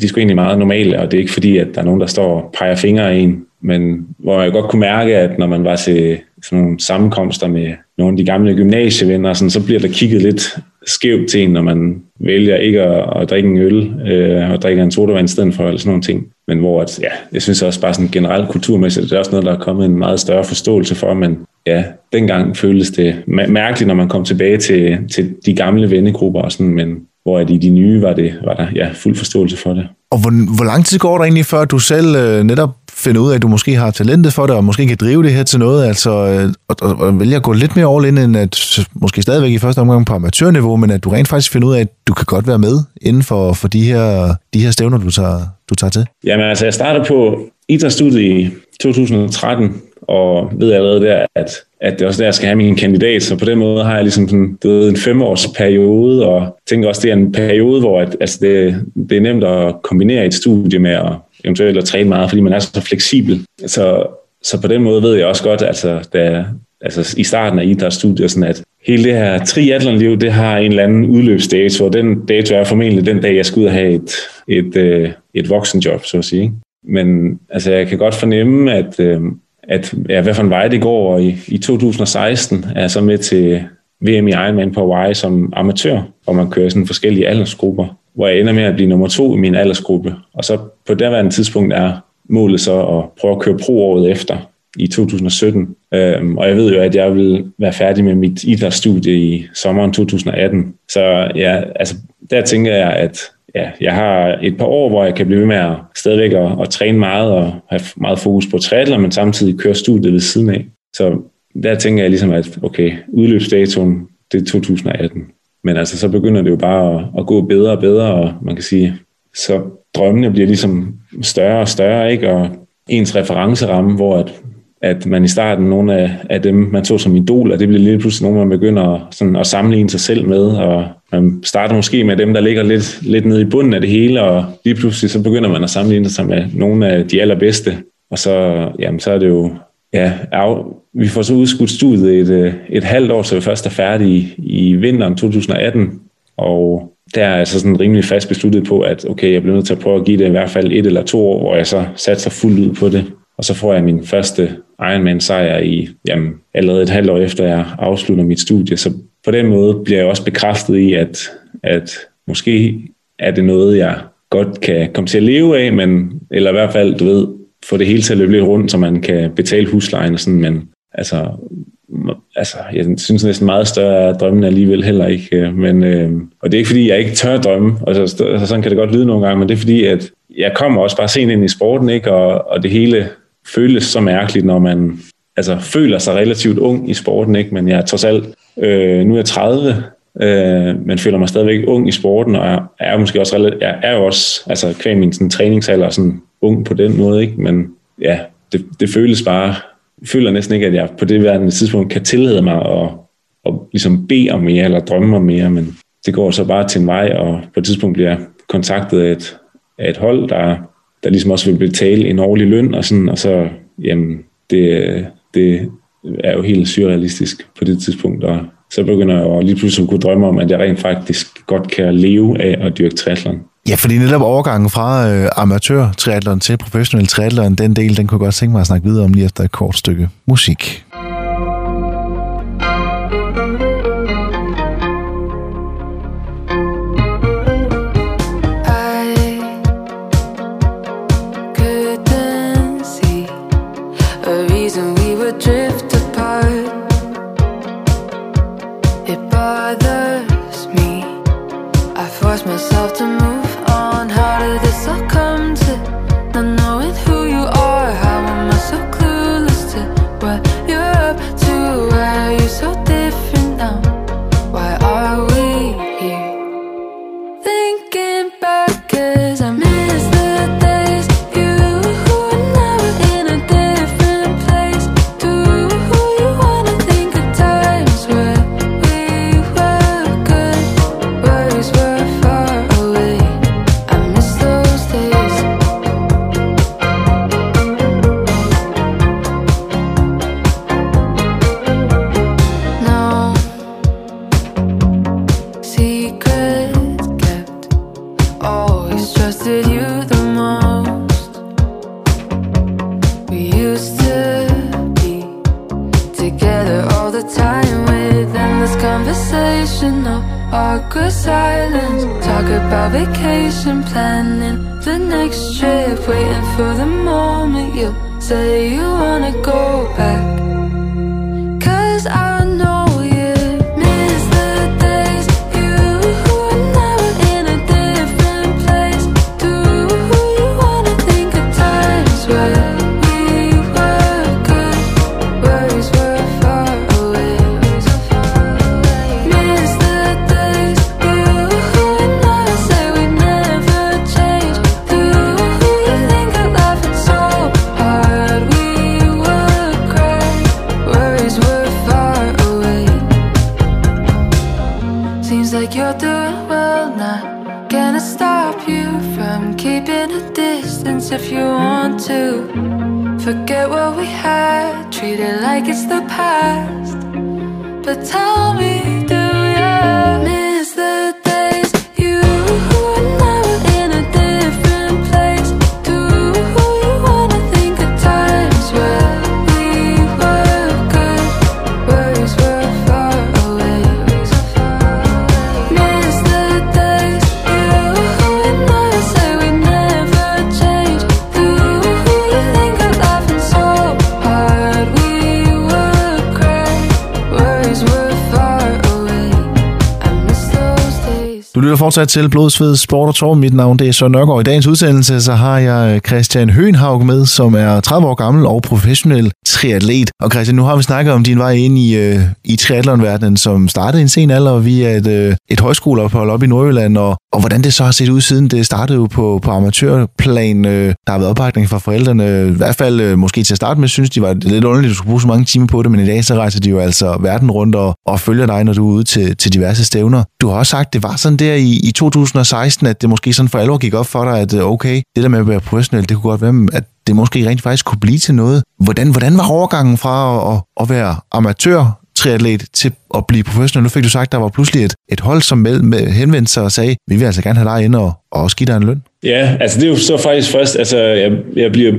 de er sgu egentlig meget normale, og det er ikke fordi, at der er nogen, der står og peger fingre af en, men hvor jeg godt kunne mærke, at når man var til sådan nogle sammenkomster med nogle af de gamle gymnasievenner, sådan, så bliver der kigget lidt skævt til en, når man vælger ikke at, at drikke en øl øh, og drikke en sodavand i stedet for, eller sådan nogle ting. Men hvor, at, ja, jeg synes også bare sådan generelt kulturmæssigt, det er også noget, der er kommet en meget større forståelse for, men ja, dengang føltes det mærkeligt, når man kom tilbage til, til de gamle vennegrupper og sådan, men hvor at i de nye var, det, var der ja, fuld forståelse for det. Og hvor, hvor lang tid går der egentlig, før du selv øh, netop finder ud af, at du måske har talentet for det, og måske kan drive det her til noget, altså, øh, og, og, og vælge at gå lidt mere all in, end at måske stadigvæk i første omgang på amatørniveau, men at du rent faktisk finder ud af, at du kan godt være med inden for, for de, her, de her stævner, du tager, du tager til? Jamen altså, jeg startede på idrætsstudiet i 2013, og ved allerede der, at, at det er også der, jeg skal have min kandidat. Så på den måde har jeg ligesom sådan, det ved, en femårsperiode, og tænker også, det er en periode, hvor at, altså det, det er nemt at kombinere et studie med at eventuelt at træne meget, fordi man er så fleksibel. Så, så på den måde ved jeg også godt, altså, da, altså i starten af idrætsstudiet, sådan at hele det her triathlonliv, det har en eller anden udløbsdato, og den dato er formentlig den dag, jeg skal ud og have et, et, et, et voksenjob, så at sige. Men altså, jeg kan godt fornemme, at, øh, at ja, hvad for en vej det går. Og i, i 2016 er jeg så med til VM i Ironman på Hawaii som amatør, hvor man kører sådan forskellige aldersgrupper, hvor jeg ender med at blive nummer to i min aldersgruppe. Og så på det tidspunkt er målet så at prøve at køre pro året efter i 2017. Øhm, og jeg ved jo, at jeg vil være færdig med mit idrætsstudie i sommeren 2018. Så ja, altså, der tænker jeg, at ja, jeg har et par år, hvor jeg kan blive ved med at stadigvæk at, at træne meget og have meget fokus på triathlon, men samtidig køre studiet ved siden af. Så der tænker jeg ligesom, at okay, udløbsdatoen, det er 2018. Men altså, så begynder det jo bare at, at gå bedre og bedre, og man kan sige, så drømmene bliver ligesom større og større, ikke? Og ens referenceramme, hvor at, at man i starten, nogle af, af dem, man så som idoler, det bliver lige pludselig nogen, man begynder sådan at sammenligne sig selv med, og man starter måske med dem, der ligger lidt, lidt nede i bunden af det hele, og lige pludselig så begynder man at sammenligne sig med nogle af de allerbedste, og så, jamen, så er det jo, ja, af, vi får så udskudt studiet et, øh, et halvt år, så vi først er færdige i vinteren 2018, og der er jeg så sådan rimelig fast besluttet på, at okay, jeg bliver nødt til at prøve at give det i hvert fald et eller to år, hvor jeg så satser fuldt ud på det. Og så får jeg min første Ironman-sejr i, jamen, allerede et halvt år efter, jeg afslutter mit studie. Så på den måde bliver jeg også bekræftet i, at, at måske er det noget, jeg godt kan komme til at leve af, men, eller i hvert fald, du ved, få det hele til at løbe lidt rundt, så man kan betale huslejen og sådan, men altså, altså, jeg synes næsten meget større er drømmen alligevel heller ikke. Øh, men, øh, og det er ikke fordi, jeg ikke tør drømme, og så, altså, sådan kan det godt lyde nogle gange, men det er fordi, at jeg kommer også bare sent ind i sporten, ikke? Og, og det hele føles så mærkeligt, når man altså, føler sig relativt ung i sporten, ikke? men jeg er trods alt, øh, nu er jeg 30, øh, men føler mig stadigvæk ung i sporten, og jeg er måske også, jeg er jo også, altså kvæg min sådan, træningsalder, sådan ung på den måde, ikke? men ja, det, det føles bare føler næsten ikke, at jeg på det værende tidspunkt kan tillade mig at, at ligesom bede om mere eller drømme om mere, men det går så bare til en vej, og på et tidspunkt bliver jeg kontaktet af et, af et hold, der, der ligesom også vil betale en årlig løn, og, sådan, og så, jamen, det, det er jo helt surrealistisk på det tidspunkt, og så begynder jeg lige pludselig at kunne drømme om, at jeg rent faktisk godt kan leve af at dyrke triathlon. Ja, fordi netop overgangen fra øh, amatør triathlon til professionel triathlon, den del, den kunne jeg godt tænke mig at snakke videre om lige efter et kort stykke musik. Fortsat til Blodsved Sport og Tor. Mit navn det er Søren Nørgaard. I dagens udsendelse så har jeg øh, Christian Høenhaug med, som er 30 år gammel og professionel triatlet. Og Christian, nu har vi snakket om din vej ind i, øh, i triathlonverdenen, som startede i en sen alder via et, øh, et højskoleophold op i Nordjylland, og, og hvordan det så har set ud siden. Det startede jo på, på amatørplan. Øh, der har været opbakning fra forældrene. I hvert fald øh, måske til at starte med, synes de var lidt underligt, at du skulle bruge så mange timer på det, men i dag så rejser de jo altså verden rundt og, og følger dig, når du er ude til, til diverse stævner. Du har også sagt, det var sådan der i, i 2016, at det måske sådan for alvor gik op for dig, at øh, okay, det der med at være professionel, det kunne godt være, mm, at det måske rent faktisk kunne blive til noget. Hvordan, hvordan var overgangen fra at, at være amatør triatlet til at blive professionel. Nu fik du sagt, at der var pludselig et, et hold, som med, med henvendte sig og sagde, vi vil altså gerne have dig ind og, og også give dig en løn. Ja, altså det er jo så faktisk først, altså jeg, jeg bliver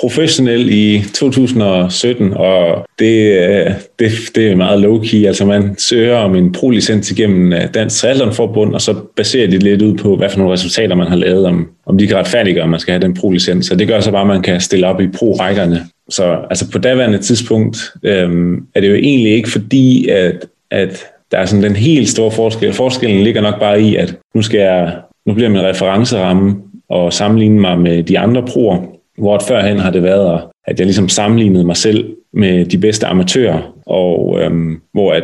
professionel i 2017, og det, øh, det, det er meget low-key. Altså man søger om en pro-licens igennem øh, Dansk Triathlonforbund, og så baserer de lidt ud på, hvad for nogle resultater man har lavet, om, om de kan retfærdiggøre, at man skal have den pro-licens. Så det gør så bare, at man kan stille op i pro-rækkerne. Så altså på daværende tidspunkt øhm, er det jo egentlig ikke fordi, at, at der er sådan den helt store forskel. Forskellen ligger nok bare i, at nu skal jeg, nu bliver min referenceramme og sammenligne mig med de andre proer, hvor førhen har det været, at jeg ligesom sammenlignede mig selv med de bedste amatører, og øhm, hvor at,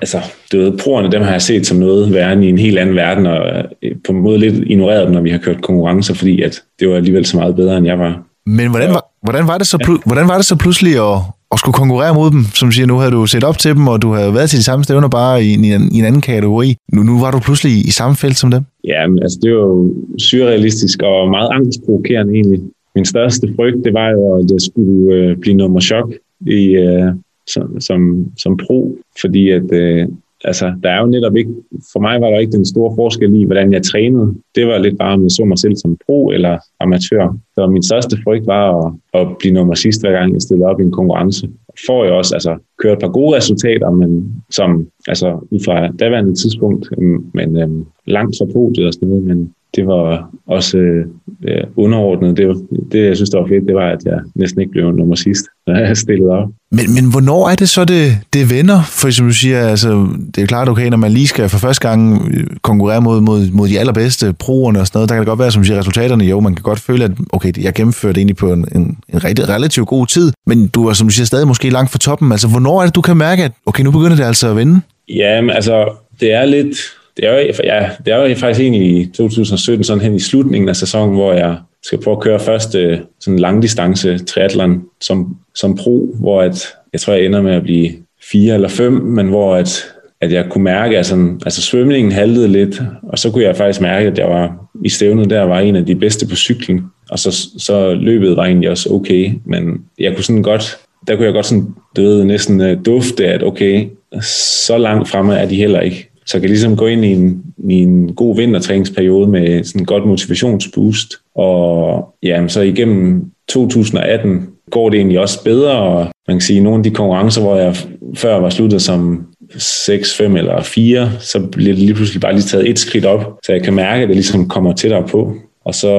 altså, du ved, proerne, dem har jeg set som noget værende i en helt anden verden, og øh, på en måde lidt ignoreret dem, når vi har kørt konkurrencer, fordi at det var alligevel så meget bedre, end jeg var. Men hvordan var, hvordan var, det, så pl- hvordan var det så pludselig at, at skulle konkurrere mod dem? Som siger, nu havde du set op til dem, og du havde været til de samme stævner bare i, en, i en anden kategori. Nu, nu var du pludselig i, i samme felt som dem. Ja, men altså, det var jo surrealistisk og meget angstprovokerende egentlig min største frygt, det var jo, at jeg skulle øh, blive nummer chok i, øh, som, som, som pro, fordi at, øh, altså, der er jo netop ikke, for mig var der ikke den store forskel i, hvordan jeg trænede. Det var lidt bare, om jeg så mig selv som pro eller amatør. Så min største frygt var at, at blive nummer sidst, hver gang jeg stillede op i en konkurrence. Får jeg også altså, kørt et par gode resultater, men som, altså, ud fra daværende tidspunkt, men øhm, langt fra podiet og sådan noget, men det var også øh, underordnet. Det, det, jeg synes, der var fedt, det var, at jeg næsten ikke blev nummer sidst, når jeg stillede op. Men, men hvornår er det så, det, det vender? For som du siger, altså, det er klart okay, når man lige skal for første gang øh, konkurrere mod, mod, mod de allerbedste proerne og sådan noget, der kan det godt være, som du siger, resultaterne, jo, man kan godt føle, at okay, jeg gennemførte egentlig på en, en, en rigtig, relativt god tid, men du er, som du siger, stadig måske langt fra toppen. Altså, hvornår er det, du kan mærke, at okay, nu begynder det altså at vende? Ja, men altså, det er lidt, det er, jo, ja, det er jo faktisk egentlig i 2017, sådan hen i slutningen af sæsonen, hvor jeg skal prøve at køre første øh, sådan langdistance triathlon som, som pro, hvor at, jeg tror, jeg ender med at blive fire eller fem, men hvor at, at jeg kunne mærke, at sådan, altså svømningen haltede lidt, og så kunne jeg faktisk mærke, at jeg var i stævnet der var en af de bedste på cyklen, og så, så løbet var egentlig også okay, men jeg kunne sådan godt, der kunne jeg godt sådan, du ved, næsten øh, dufte, at okay, så langt fremme er de heller ikke. Så jeg kan ligesom gå ind i en, i en god vintertræningsperiode med sådan en godt motivationsboost. Og ja, så igennem 2018 går det egentlig også bedre, og man kan sige, at nogle af de konkurrencer, hvor jeg før var sluttet som 6, 5 eller 4, så bliver det lige pludselig bare lige taget et skridt op, så jeg kan mærke, at det ligesom kommer tættere på. Og så,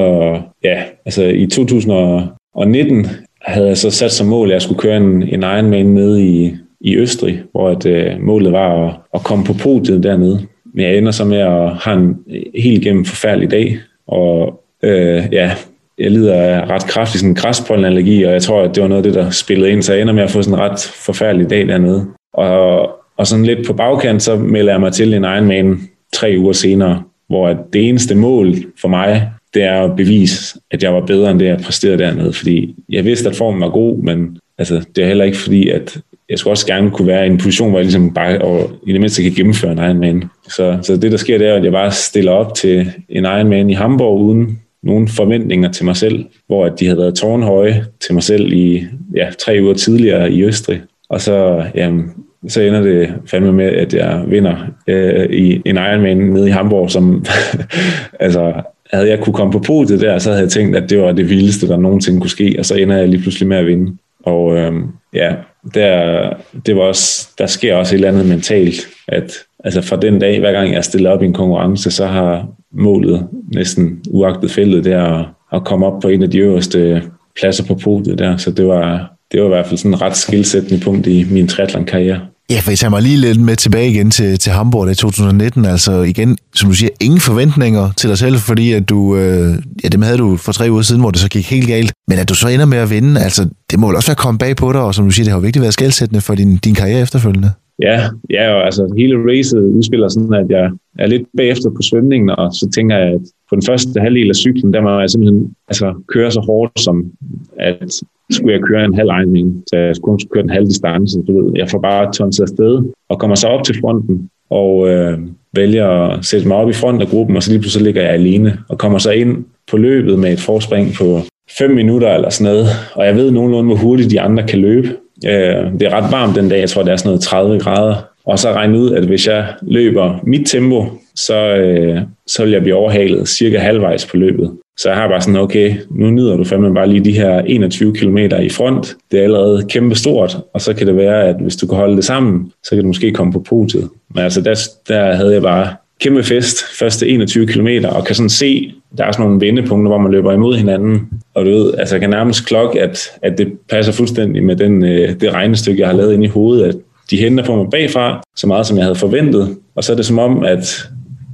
ja, altså i 2019 havde jeg så sat som mål, at jeg skulle køre en, en Ironman nede i i Østrig, hvor at, øh, målet var at, at komme på podiet dernede. Men jeg ender så med at have en øh, helt igennem forfærdelig dag, og øh, ja, jeg lider af ret kraftig sådan græspollenallergi, og jeg tror, at det var noget af det, der spillede ind, så jeg ender med at få sådan en ret forfærdelig dag dernede. Og, og sådan lidt på bagkant, så melder jeg mig til en Ironman tre uger senere, hvor det eneste mål for mig, det er at bevise, at jeg var bedre end det, jeg præsterede dernede. Fordi jeg vidste, at formen var god, men altså, det er heller ikke fordi, at jeg skulle også gerne kunne være i en position, hvor jeg ligesom bare og i det mindste kan gennemføre en Ironman. Så, så det, der sker, det er, at jeg bare stiller op til en Ironman i Hamburg uden nogen forventninger til mig selv, hvor at de havde været tårnhøje til mig selv i ja, tre uger tidligere i Østrig. Og så, jamen, så ender det fandme med, at jeg vinder øh, i en Ironman nede i Hamburg, som altså, havde jeg kunne komme på podiet der, så havde jeg tænkt, at det var det vildeste, der nogensinde kunne ske, og så ender jeg lige pludselig med at vinde. Og øh, ja, der, det var også, der sker også et eller andet mentalt, at altså fra den dag, hver gang jeg stiller op i en konkurrence, så har målet næsten uagtet feltet der at, at komme op på en af de øverste pladser på podiet der. Så det var, det var i hvert fald sådan et ret skilsættende punkt i min triathlon-karriere. Ja, for jeg tager mig lige lidt med tilbage igen til, til Hamburg i 2019. Altså igen, som du siger, ingen forventninger til dig selv, fordi at du, øh, ja, dem havde du for tre uger siden, hvor det så gik helt galt. Men at du så ender med at vinde, altså det må vel også være kommet bag på dig, og som du siger, det har jo virkelig været skældsættende for din, din karriere efterfølgende. Ja, ja, og altså hele racet udspiller sådan, at jeg er lidt bagefter på svømningen, og så tænker jeg, at på den første halvdel af cyklen, der må jeg simpelthen altså, køre så hårdt, som at skulle jeg køre en halv Ironman, så jeg skulle køre en halv distance. Du ved. Jeg får bare tonset afsted og kommer så op til fronten og øh, vælger at sætte mig op i front af gruppen, og så lige pludselig ligger jeg alene og kommer så ind på løbet med et forspring på 5 minutter eller sådan noget, og jeg ved nogenlunde, hvor hurtigt de andre kan løbe. Øh, det er ret varmt den dag, jeg tror, det er sådan noget 30 grader, og så regne ud, at hvis jeg løber mit tempo, så, øh, så vil jeg blive overhalet cirka halvvejs på løbet. Så jeg har bare sådan, okay, nu nyder du fandme bare lige de her 21 km i front. Det er allerede kæmpe stort, og så kan det være, at hvis du kan holde det sammen, så kan du måske komme på podiet. Men altså, der, der havde jeg bare kæmpe fest første 21 km, og kan sådan se, der er sådan nogle vendepunkter, hvor man løber imod hinanden. Og du ved, altså jeg kan nærmest klokke, at, at det passer fuldstændig med den, øh, det regnestykke, jeg har lavet inde i hovedet, at de henter på mig bagfra, så meget som jeg havde forventet. Og så er det som om, at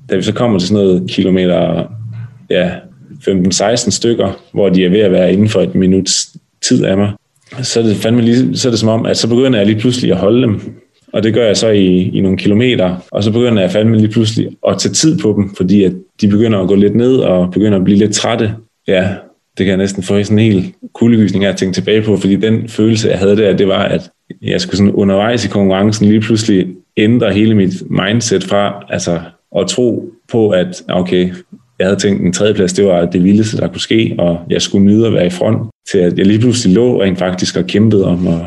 da vi så kommer til sådan noget kilometer, ja, 15-16 stykker, hvor de er ved at være inden for et minuts tid af mig, så er det fandme lige, så er det som om, at så begynder jeg lige pludselig at holde dem. Og det gør jeg så i, i nogle kilometer, og så begynder jeg fandme lige pludselig at tage tid på dem, fordi at de begynder at gå lidt ned og begynder at blive lidt trætte. Ja, det kan jeg næsten få sådan en hel kuldegysning af at tænke tilbage på, fordi den følelse, jeg havde der, det var, at jeg skulle sådan undervejs i konkurrencen lige pludselig ændre hele mit mindset fra altså, at tro på, at okay, jeg havde tænkt, en tredjeplads, det var det vildeste, der kunne ske, og jeg skulle nyde at være i front, til at jeg lige pludselig lå rent faktisk og kæmpede om at,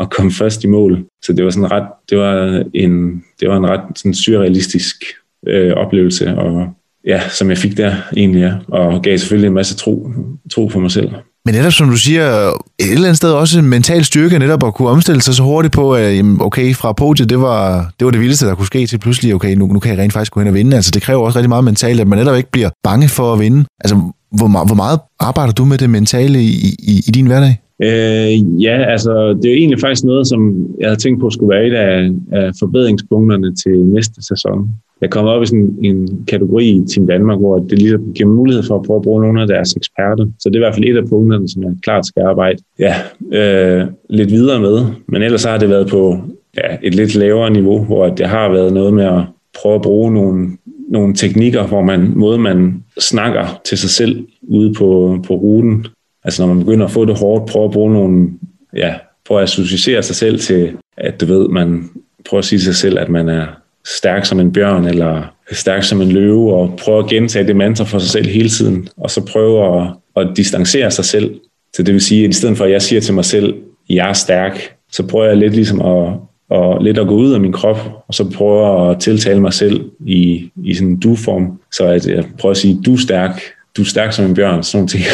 at komme først i mål. Så det var sådan ret, det var en, det var en ret sådan surrealistisk øh, oplevelse, og ja, som jeg fik der egentlig, ja, og gav selvfølgelig en masse tro, tro på mig selv. Men netop som du siger, et eller andet sted også en mental styrke netop at kunne omstille sig så hurtigt på, at okay, fra podiet, det var, det var det vildeste, der kunne ske til pludselig, okay, nu, nu kan jeg rent faktisk gå hen og vinde. Altså det kræver også rigtig meget mentalt, at man netop ikke bliver bange for at vinde. Altså hvor, hvor meget arbejder du med det mentale i, i, i din hverdag? Øh, ja, altså det er jo egentlig faktisk noget, som jeg havde tænkt på skulle være et af, af forbedringspunkterne til næste sæson jeg kom op i sådan en kategori i Team Danmark, hvor det lige giver mulighed for at prøve at bruge nogle af deres eksperter. Så det er i hvert fald et af punkterne, som jeg klart skal arbejde ja, øh, lidt videre med. Men ellers har det været på ja, et lidt lavere niveau, hvor det har været noget med at prøve at bruge nogle, nogle teknikker, hvor man, måde man snakker til sig selv ude på, på ruten. Altså når man begynder at få det hårdt, prøve at bruge nogle, ja, prøve at associere sig selv til, at du ved, man prøver at sige sig selv, at man er stærk som en bjørn, eller stærk som en løve, og prøve at gentage det mantra for sig selv hele tiden, og så prøve at, at distancere sig selv. Så det vil sige, at i stedet for at jeg siger til mig selv, jeg er stærk, så prøver jeg lidt ligesom at, og lidt at gå ud af min krop, og så prøver at tiltale mig selv i, i sådan en du-form, så at jeg prøver at sige, du er stærk, du er stærk som en bjørn, sådan nogle ting.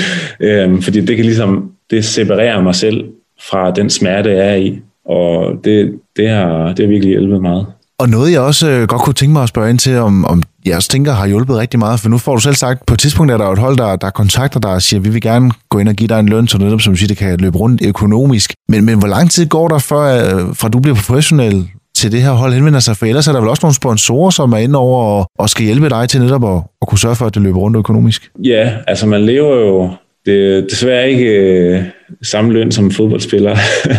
øhm, fordi det kan ligesom, det separerer mig selv fra den smerte, jeg er i, og det, det, har, det har virkelig hjulpet meget. Og noget, jeg også øh, godt kunne tænke mig at spørge ind til, om, om jeg også tænker har hjulpet rigtig meget, for nu får du selv sagt, på et tidspunkt er der jo et hold, der, der kontakter dig og siger, vi vil gerne gå ind og give dig en løn, så netop som du siger, det kan løbe rundt økonomisk. Men, men hvor lang tid går der, før, øh, fra du bliver professionel til det her hold henvender sig? For ellers er der vel også nogle sponsorer, som er inde over og, og skal hjælpe dig til netop at, at kunne sørge for, at det løber rundt økonomisk. Ja, altså man lever jo det er desværre ikke øh, samme løn som fodboldspiller.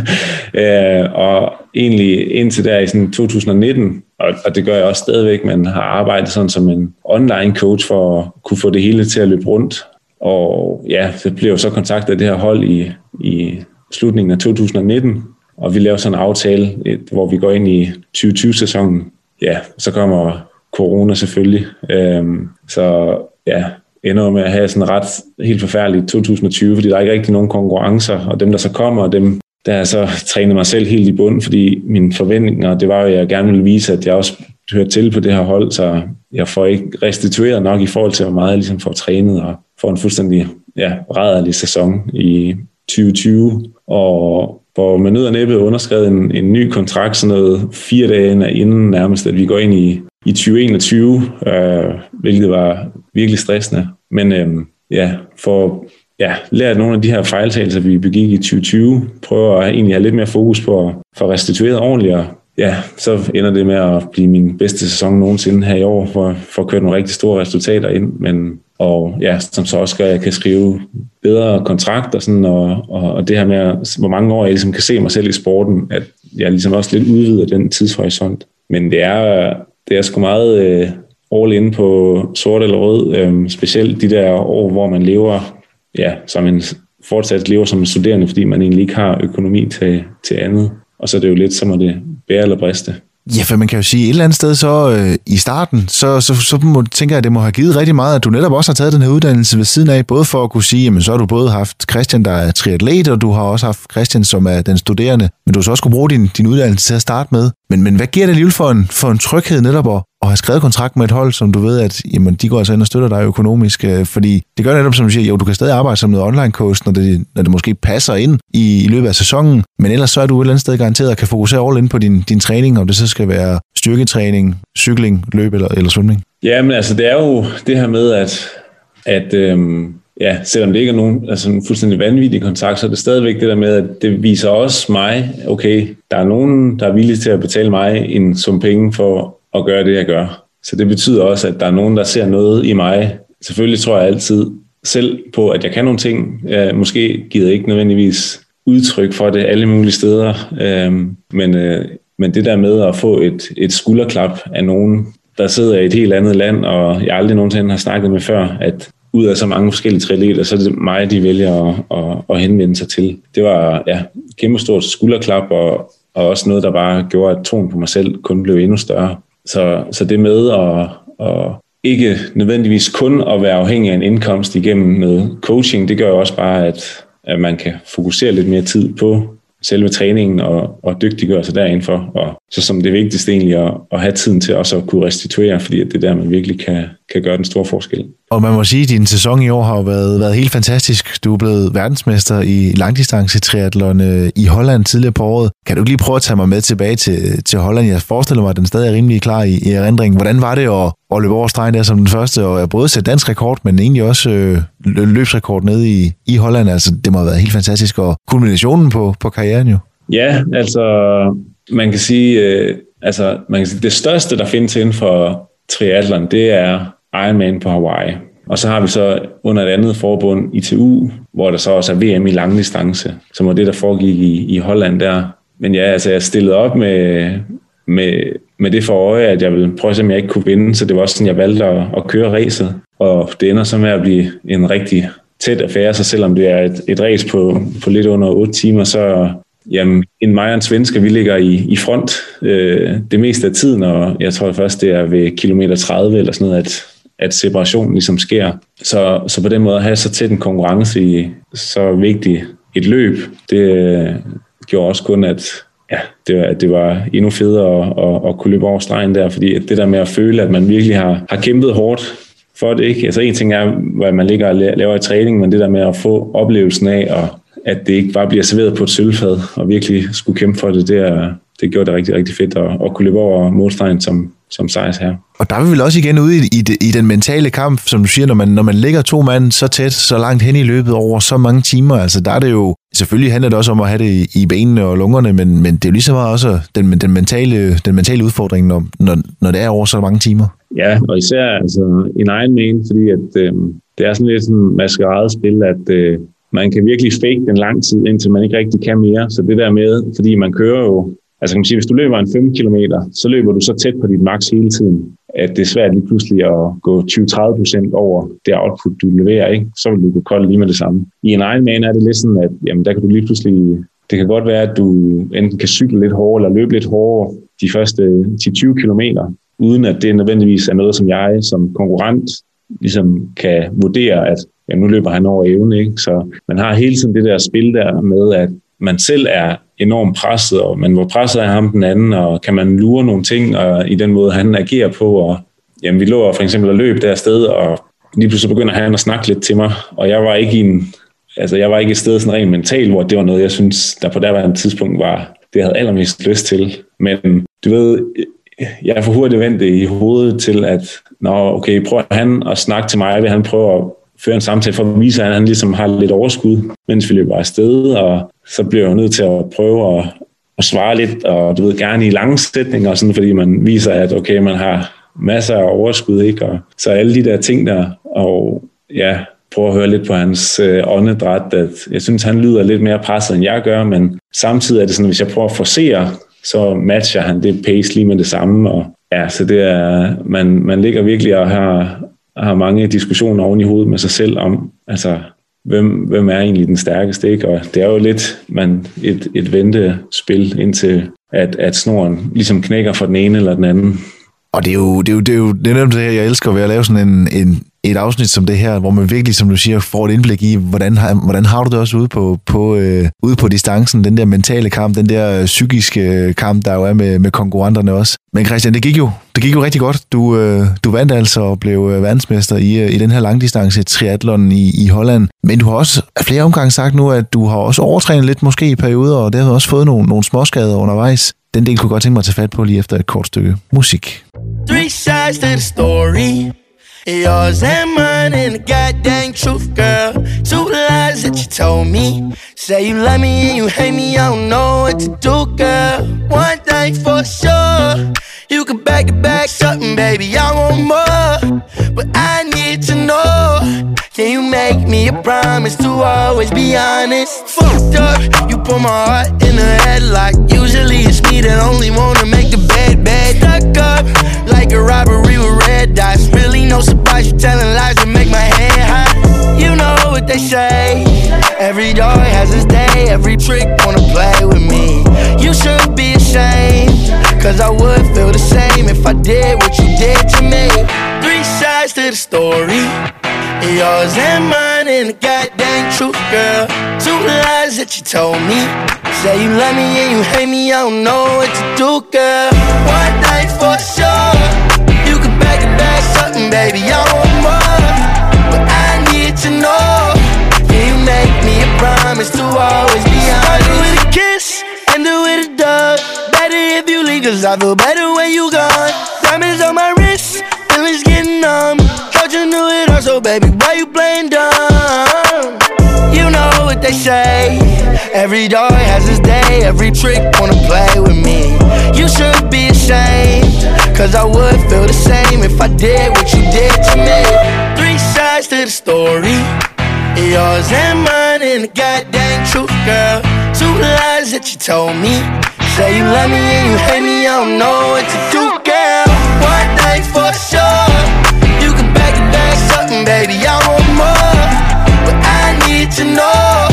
øh, og egentlig indtil der i sådan 2019, og, og det gør jeg også stadigvæk, men har arbejdet sådan som en online coach for at kunne få det hele til at løbe rundt. Og ja, det blev så kontaktet af det her hold i, i slutningen af 2019, og vi laver sådan en aftale, hvor vi går ind i 2020-sæsonen. Ja, så kommer corona selvfølgelig. Øhm, så ja, ender med at have sådan ret helt forfærdeligt 2020, fordi der er ikke rigtig nogen konkurrencer, og dem, der så kommer, dem, der har så trænet mig selv helt i bund, fordi mine forventninger, det var jo, at jeg gerne ville vise, at jeg også hører til på det her hold, så jeg får ikke restitueret nok i forhold til, hvor meget jeg ligesom får trænet, og får en fuldstændig ja, rædderlig sæson i 2020, og hvor man ud af næppe underskrevet en, en ny kontrakt, sådan noget fire dage inden nærmest, at vi går ind i, i 2021, øh, hvilket var virkelig stressende. Men øh, ja, for ja, lært nogle af de her fejltagelser, vi begik i 2020, prøver at egentlig have lidt mere fokus på at få restitueret ordentligt og ja, så ender det med at blive min bedste sæson nogensinde her i år, for, for at køre nogle rigtig store resultater ind, men og ja, som så også gør, at jeg kan skrive bedre kontrakter, sådan, og, og, og det her med, hvor mange år jeg ligesom kan se mig selv i sporten, at jeg ligesom også lidt udvider den tidshorisont. Men det er, det er sgu meget øh, all in på sort eller rød, øh, specielt de der år, hvor man lever, ja, som en, fortsat lever som en studerende, fordi man egentlig ikke har økonomi til, til andet. Og så er det jo lidt som at det bære eller briste. Ja, for man kan jo sige, et eller andet sted så øh, i starten, så, så, så må, tænker jeg, at det må have givet rigtig meget, at du netop også har taget den her uddannelse ved siden af, både for at kunne sige, jamen så har du både haft Christian, der er triatlet, og du har også haft Christian, som er den studerende, men du har så også kunne bruge din, din uddannelse til at starte med. Men, men hvad giver det alligevel for en, for en tryghed netop at, at have skrevet kontrakt med et hold, som du ved, at jamen, de går altså ind og støtter dig økonomisk? Øh, fordi det gør netop, som du siger, jo, du kan stadig arbejde som noget online coach, når det, når det måske passer ind i, i løbet af sæsonen, men ellers så er du et eller andet sted garanteret at kan fokusere all ind på din, din træning, om det så skal være styrketræning, cykling, løb eller, eller svømning. Ja, men altså det er jo det her med, at, at øhm, ja, selvom det ikke er nogen altså en fuldstændig vanvittig kontakt, så er det stadigvæk det der med, at det viser også mig, okay, der er nogen, der er villige til at betale mig en sum penge for at gøre det, jeg gør. Så det betyder også, at der er nogen, der ser noget i mig. Selvfølgelig tror jeg altid selv på, at jeg kan nogle ting. Øh, jeg måske giver ikke nødvendigvis udtryk for det alle mulige steder. Øhm, men, øh, men det der med at få et, et skulderklap af nogen, der sidder i et helt andet land, og jeg aldrig nogensinde har snakket med før, at ud af så mange forskellige triatleter, så er det mig, de vælger at, at, at henvende sig til. Det var ja, kæmpe stort skulderklap, og, og også noget, der bare gjorde, at troen på mig selv kun blev endnu større. Så, så det med at, at ikke nødvendigvis kun at være afhængig af en indkomst igennem noget coaching, det gør også bare, at, at man kan fokusere lidt mere tid på selve træningen og, og dygtiggøre sig derindenfor. Og så som det vigtigste egentlig at, at have tiden til også at kunne restituere, fordi det er der, man virkelig kan, kan gøre den store forskel. Og man må sige, at din sæson i år har jo været, været helt fantastisk. Du er blevet verdensmester i langdistance triathlon i Holland tidligere på året. Kan du ikke lige prøve at tage mig med tilbage til, til Holland? Jeg forestiller mig, at den stadig er rimelig klar i, i erindringen. Hvordan var det at, at løbe over stregen der som den første, og både sætte dansk rekord, men egentlig også øh, løbsrekord nede i, i Holland? Altså, det må have været helt fantastisk, og kulminationen på, på karrieren jo. Ja, altså man kan sige, øh, altså man kan sige, det største, der findes inden for triathlon, det er Ironman på Hawaii. Og så har vi så under et andet forbund, ITU, hvor der så også er VM i langdistance, som var det, der foregik i, i Holland der. Men ja, altså jeg stillede op med, med, med det for øje, at jeg ville prøve at se, om jeg ikke kunne vinde, så det var også sådan, jeg valgte at, at køre racet. Og det ender så med at blive en rigtig tæt affære, så selvom det er et, et race på, på lidt under 8 timer, så jamen, en mig og en svensker, vi ligger i, i front øh, det meste af tiden, og jeg tror først, det er ved kilometer 30 eller sådan noget, at, at separationen ligesom sker. Så, så på den måde at have så tæt en konkurrence i så vigtigt et løb, det øh, gjorde også kun, at ja, det, var, det var endnu federe at, at, at kunne løbe over stregen der, fordi det der med at føle, at man virkelig har, har kæmpet hårdt for det, ikke? Altså en ting er, hvad man ligger og laver i træning, men det der med at få oplevelsen af, at, at det ikke bare bliver serveret på et sølvfad, og virkelig skulle kæmpe for det, det, er, det gjorde det rigtig, rigtig fedt at, at kunne løbe over målstregen som, som sejrs her. Og der er vi vel også igen ude i, i, i den mentale kamp, som du siger, når man, når man ligger to mand så tæt, så langt hen i løbet over så mange timer, altså der er det jo, selvfølgelig handler det også om at have det i, i benene og lungerne, men, men det er jo lige så meget også den, den, mentale, den mentale udfordring, når, når, når det er over så mange timer. Ja, og især altså, en egen men, fordi at, øh, det er sådan lidt sådan maskeradespil, at øh, man kan virkelig fake den lang tid, indtil man ikke rigtig kan mere. Så det der med, fordi man kører jo Altså kan man sige, hvis du løber en 5 km, så løber du så tæt på dit max hele tiden, at det er svært lige pludselig at gå 20-30% over det output, du leverer, ikke? så vil du gå kold lige med det samme. I en Ironman er det lidt sådan, at jamen, der kan du lige pludselig, det kan godt være, at du enten kan cykle lidt hårdere eller løbe lidt hårdere de første 10-20 km, uden at det nødvendigvis er noget, som jeg som konkurrent ligesom kan vurdere, at jamen, nu løber han over evne. Ikke? Så man har hele tiden det der spil der med, at man selv er enormt presset, og man hvor presset er ham den anden, og kan man lure nogle ting og i den måde, han agerer på. Og, jamen, vi lå for eksempel at løbe der sted, og lige pludselig begynder han at snakke lidt til mig, og jeg var ikke i en, altså jeg var ikke et sted sådan rent mentalt, hvor det var noget, jeg synes, der på derværende tidspunkt var, det jeg havde allermest lyst til. Men du ved, jeg er for hurtigt vendt i hovedet til, at nå, okay, prøver han at snakke til mig, vil han prøve at føre en samtale for at vise, at han ligesom har lidt overskud, mens vi løber afsted, og så bliver jeg nødt til at prøve at, at svare lidt, og du ved, gerne i lange sætninger, sådan, fordi man viser, at okay, man har masser af overskud, ikke? Og så alle de der ting der, og ja, prøve at høre lidt på hans øh, åndedræt, at jeg synes, han lyder lidt mere presset, end jeg gør, men samtidig er det sådan, hvis jeg prøver at forsere, så matcher han det pace lige med det samme, og ja, så det er, man, man ligger virkelig og har, har mange diskussioner oven i hovedet med sig selv om, altså, hvem, hvem er egentlig den stærkeste, ikke? Og det er jo lidt man, et, et ventespil indtil, at, at snoren ligesom knækker for den ene eller den anden. Og det er jo det, er jo, det, er jo, det er nemt det her, jeg elsker ved at lave sådan en, en, et afsnit som det her, hvor man virkelig, som du siger, får et indblik i, hvordan, har, hvordan har du det også ude på, på, øh, ude på distancen, den der mentale kamp, den der øh, psykiske øh, kamp, der jo er med, med konkurrenterne også. Men Christian, det gik jo, det gik jo rigtig godt. Du, øh, du vandt altså og blev øh, verdensmester i, øh, i den her langdistance triathlon i, i Holland. Men du har også flere omgange sagt nu, at du har også overtrænet lidt måske i perioder, og dermed også fået nogle, nogle småskader undervejs. Den del kunne godt tænke mig at tage fat på lige efter et kort stykke musik. Three sides to the story. Yours and mine and the goddamn truth, girl. Two lies that you told me. Say you love me and you hate me, I don't know what to do, girl. One thing for sure. You can back it back something, baby. I want more. But I need to know. Can you make me a promise to always be honest? Fucked up, you put my heart in a headlock. Usually it's me that only wanna make the bed bad. Stuck up like a robbery with red dots. Really no surprise, you telling lies to make my head hot. You know what they say. Every dog has his day, every trick wanna play with me. You should be ashamed, cause I would feel the same if I did what you did to me. Three sides to the story. Yours and mine and the goddamn truth, girl. Two lies that you told me. Say you love me and you hate me, I don't know what to do, girl. One night for sure, you can back it back something, baby, I want more. But I need to know, can you make me a promise to always be honest? Start with a kiss, end it with a. cause I feel better when you gone. Diamonds on my wrist, feelings getting numb Thought you knew it all, so baby, why you playing dumb? You know what they say. Every dog has his day, every trick wanna play with me. You should be ashamed, cause I would feel the same if I did what you did to me. Three sides to the story. Yours and mine and the goddamn truth, girl. Two lies that you told me. Say you love me and you hate me, I don't know what to do, girl. One thing for sure You can back it back, something, baby, I want more. But I need to know.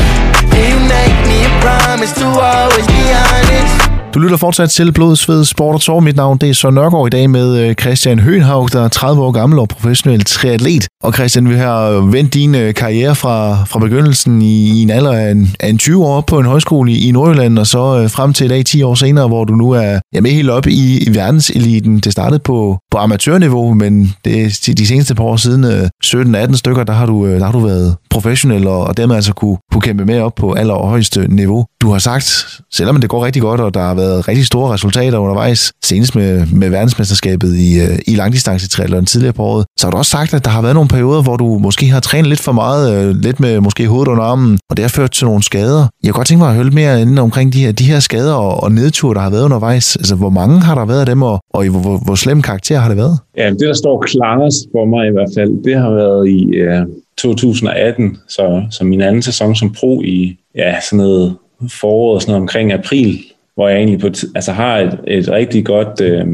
Can you make me a promise to always be honest? Du lytter fortsat til Blod, Sved, Sport og Tår. Mit navn det er Søren Nørgaard i dag med øh, Christian Høenhaug, der er 30 år gammel og professionel triatlet. Og Christian, vi har vendt din øh, karriere fra, fra begyndelsen i, i en alder af en, af en 20 år på en højskole i, i Nordjylland, og så øh, frem til i dag 10 år senere, hvor du nu er ja, med helt op i, i verdenseliten. Det startede på, på amatørniveau, men det, de seneste par år siden, 17-18 stykker, der har du, der har du været professionel, og, dermed altså kunne, kunne kæmpe med op på allerhøjeste niveau. Du har sagt, selvom det går rigtig godt, og der har været rigtig store resultater undervejs, senest med, med verdensmesterskabet i, øh, i langdistancetriathlon tidligere på året, så har du også sagt, at der har været nogle perioder, hvor du måske har trænet lidt for meget, øh, lidt med måske hovedet under armen, og det har ført til nogle skader. Jeg kunne godt tænke mig at høre lidt mere inden omkring de her, de her skader og, og nedture, der har været undervejs. Altså, hvor mange har der været af dem, og, og i hvor, hvor, hvor slem karakter har det været? Ja, det, der står klarest for mig i hvert fald, det har været i øh, 2018, så, så min anden sæson som pro i ja, sådan noget foråret, sådan noget omkring april, hvor jeg egentlig på altså har et, et rigtig godt øh,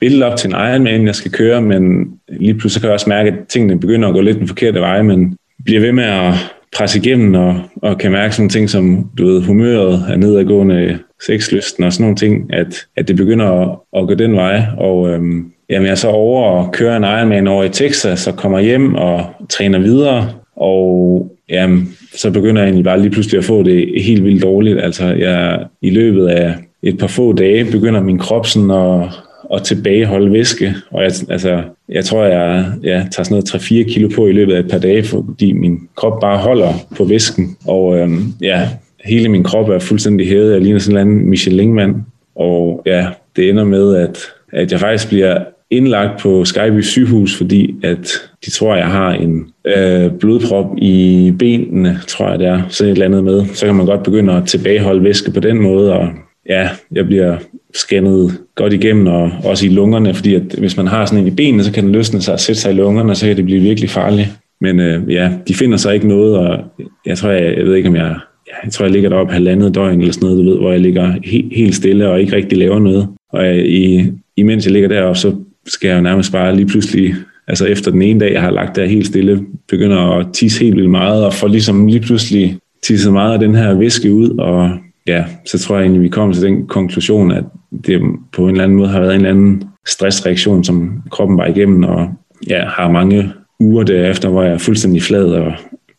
billede op til en Ironman, jeg skal køre, men lige pludselig kan jeg også mærke, at tingene begynder at gå lidt den forkerte vej, men bliver ved med at presse igennem og, og kan mærke sådan ting som, du ved, humøret er nedadgående, sexlysten og sådan nogle ting, at, at det begynder at, at gå den vej. Og øhm, jamen, jeg er så over og kører en Ironman over i Texas og kommer hjem og træner videre. Og jamen, så begynder jeg egentlig bare lige pludselig at få det helt vildt dårligt. Altså, jeg, i løbet af et par få dage begynder min krop sådan at, at tilbageholde væske. Og jeg, altså, jeg tror, jeg, jeg tager sådan noget 3-4 kilo på i løbet af et par dage, fordi min krop bare holder på væsken. Og øhm, ja, hele min krop er fuldstændig hævet. Jeg ligner sådan en anden Michelin-mand. Og ja, det ender med, at, at jeg faktisk bliver indlagt på Skyby sygehus, fordi at de tror, jeg har en øh, blodprop i benene, tror jeg det er, sådan et eller andet med. Så kan man godt begynde at tilbageholde væske på den måde, og ja, jeg bliver scannet godt igennem, og også i lungerne, fordi at hvis man har sådan en i benene, så kan den løsne sig og sætte sig i lungerne, og så kan det blive virkelig farligt. Men øh, ja, de finder sig ikke noget, og jeg tror, jeg, jeg ved ikke, om jeg, jeg tror, jeg ligger deroppe halvandet døgn eller sådan noget, du ved, hvor jeg ligger he, helt stille og ikke rigtig laver noget. Og jeg, i, imens jeg ligger deroppe, så skal jeg jo nærmest bare lige pludselig, altså efter den ene dag, jeg har lagt der helt stille, begynder at tisse helt vildt meget, og får ligesom lige pludselig tisset meget af den her væske ud, og ja, så tror jeg egentlig, vi kommer til den konklusion, at det på en eller anden måde har været en eller anden stressreaktion, som kroppen var igennem, og ja, har mange uger derefter, hvor jeg er fuldstændig flad og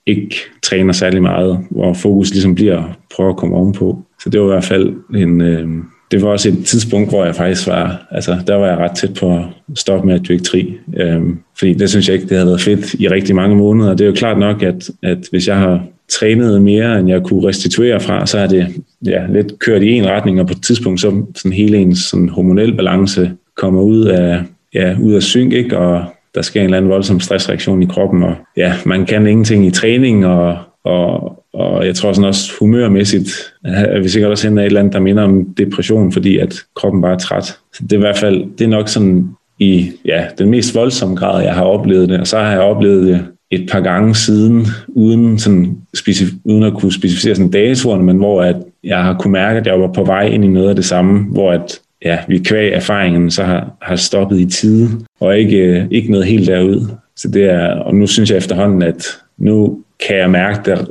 ikke træner særlig meget, hvor fokus ligesom bliver at prøve at komme ovenpå. Så det var i hvert fald en, øh, det var også et tidspunkt, hvor jeg faktisk var, altså der var jeg ret tæt på at stoppe med at dyrke tri. Øhm, fordi det synes jeg ikke, det havde været fedt i rigtig mange måneder. Det er jo klart nok, at, at hvis jeg har trænet mere, end jeg kunne restituere fra, så er det ja, lidt kørt i en retning, og på et tidspunkt så sådan hele ens sådan hormonel balance kommer ud af, ja, ud af synk, ikke? og der sker en eller anden voldsom stressreaktion i kroppen, og ja, man kan ingenting i træning, og, og, og jeg tror sådan også humørmæssigt, at vi sikkert også hen af et eller andet, der minder om depression, fordi at kroppen bare er træt. Så det er i hvert fald, det er nok sådan i ja, den mest voldsomme grad, jeg har oplevet det. Og så har jeg oplevet det et par gange siden, uden, sådan specif- uden at kunne specificere sådan datoerne, men hvor at jeg har kunne mærke, at jeg var på vej ind i noget af det samme, hvor at ja, vi kvæg erfaringen så har, har stoppet i tide, og ikke, øh, ikke noget helt derud. Så det er, og nu synes jeg efterhånden, at nu kan jeg mærke det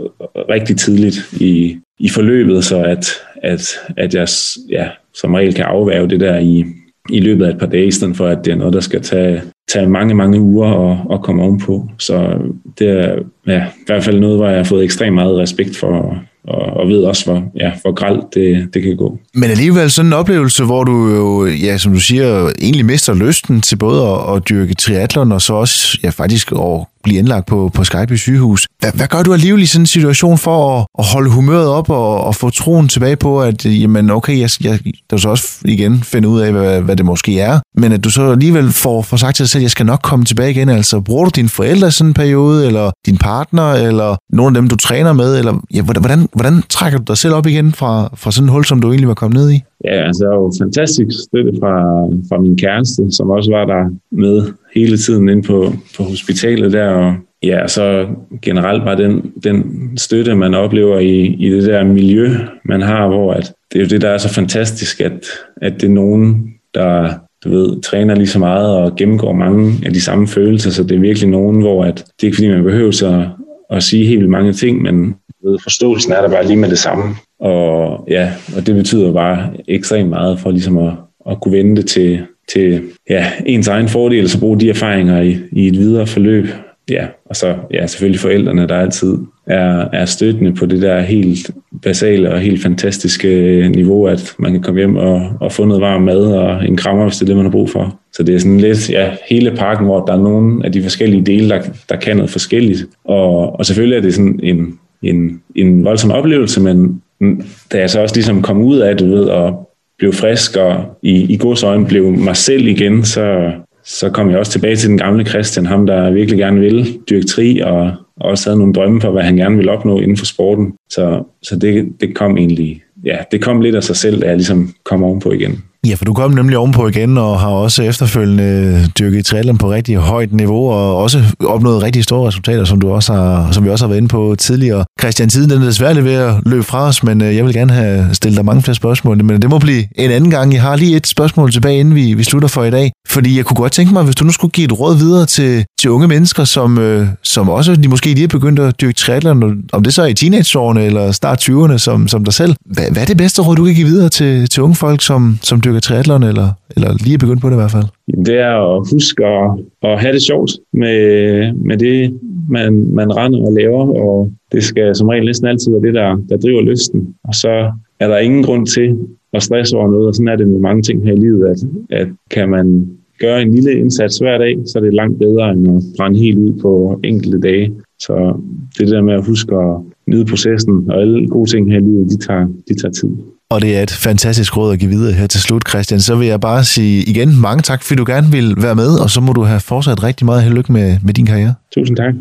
rigtig tidligt i, i forløbet, så at, at, at jeg ja, som regel kan afværge det der i, i løbet af et par dage, i stedet for at det er noget, der skal tage, tage mange, mange uger og, og komme ovenpå. Så det er ja, i hvert fald noget, hvor jeg har fået ekstremt meget respekt for, og, og ved også, hvor, ja, hvor gralt det, det kan gå. Men alligevel sådan en oplevelse, hvor du jo, ja, som du siger, egentlig mister lysten til både at, at dyrke triathlon, og så også ja, faktisk at blive indlagt på, på Skype sygehus. Hvad, hvad gør du alligevel i sådan en situation for at, at holde humøret op og, og få troen tilbage på, at jamen, okay, jeg, jeg, der så også igen finde ud af, hvad, hvad det måske er, men at du så alligevel får, får sagt til dig selv, at jeg skal nok komme tilbage igen. Altså, bruger du dine forældre i sådan en periode, eller din partner, eller nogle af dem, du træner med, eller ja, hvordan, hvordan trækker du dig selv op igen fra, fra sådan en hul, som du egentlig var kommet ned i? Ja, altså, jeg har jo fantastisk støtte fra, fra min kæreste, som også var der med hele tiden ind på, på hospitalet der, og ja, så generelt bare den, den støtte, man oplever i, i det der miljø, man har, hvor at, det er jo det, der er så fantastisk, at, at det er nogen, der du ved, træner lige så meget og gennemgår mange af de samme følelser, så det er virkelig nogen, hvor at, det er ikke fordi, man behøver så at sige helt mange ting, men ved, forståelsen er der bare lige med det samme. Og ja, og det betyder bare ekstremt meget for ligesom at, at kunne vende det til, til ja, ens egen fordel, så bruge de erfaringer i, i et videre forløb. Ja, og så ja, selvfølgelig forældrene, der altid er, er støttende på det der helt basale og helt fantastiske øh, niveau, at man kan komme hjem og, og få noget varm mad og en krammer, hvis det er det, man har brug for. Så det er sådan lidt ja, hele pakken, hvor der er nogle af de forskellige dele, der, der kan noget forskelligt. Og, og selvfølgelig er det sådan en, en, en voldsom oplevelse, men da jeg så også ligesom kom ud af det, ved, og blev frisk, og i, i gods øjne blev mig selv igen, så, så kom jeg også tilbage til den gamle Christian, ham der virkelig gerne ville dyrke tri, og også havde nogle drømme for, hvad han gerne ville opnå inden for sporten. Så, så det, det kom egentlig, ja, det kom lidt af sig selv, da jeg ligesom kom ovenpå igen. Ja, for du kom nemlig ovenpå igen og har også efterfølgende dyrket triathlon på rigtig højt niveau og også opnået rigtig store resultater, som, du også har, som vi også har været inde på tidligere. Christian, tiden den er desværre ved at løbe fra os, men øh, jeg vil gerne have stillet dig mange flere spørgsmål, men det må blive en anden gang. Jeg har lige et spørgsmål tilbage, inden vi, vi slutter for i dag. Fordi jeg kunne godt tænke mig, hvis du nu skulle give et råd videre til, til unge mennesker, som, øh, som også de måske lige er begyndt at dyrke triathlon, om det så er i teenageårene eller start 20'erne som, som dig selv. Hvad, hvad er det bedste råd, du kan give videre til, til unge folk, som, som dyrker triathlon, eller, eller lige begyndt på det i hvert fald? Det er at huske at, at have det sjovt med, med det, man, man render og laver, og det skal som regel næsten altid være det, der, der driver lysten. Og så er der ingen grund til at stresse over noget, og sådan er det med mange ting her i livet, at, at kan man gøre en lille indsats hver dag, så er det langt bedre end at brænde helt ud på enkelte dage. Så det der med at huske at nyde processen, og alle gode ting her i livet, de tager, de tager tid. Og det er et fantastisk råd at give videre her til slut, Christian. Så vil jeg bare sige igen mange tak, fordi du gerne vil være med, og så må du have fortsat rigtig meget held og lykke med, med din karriere. Tusind tak.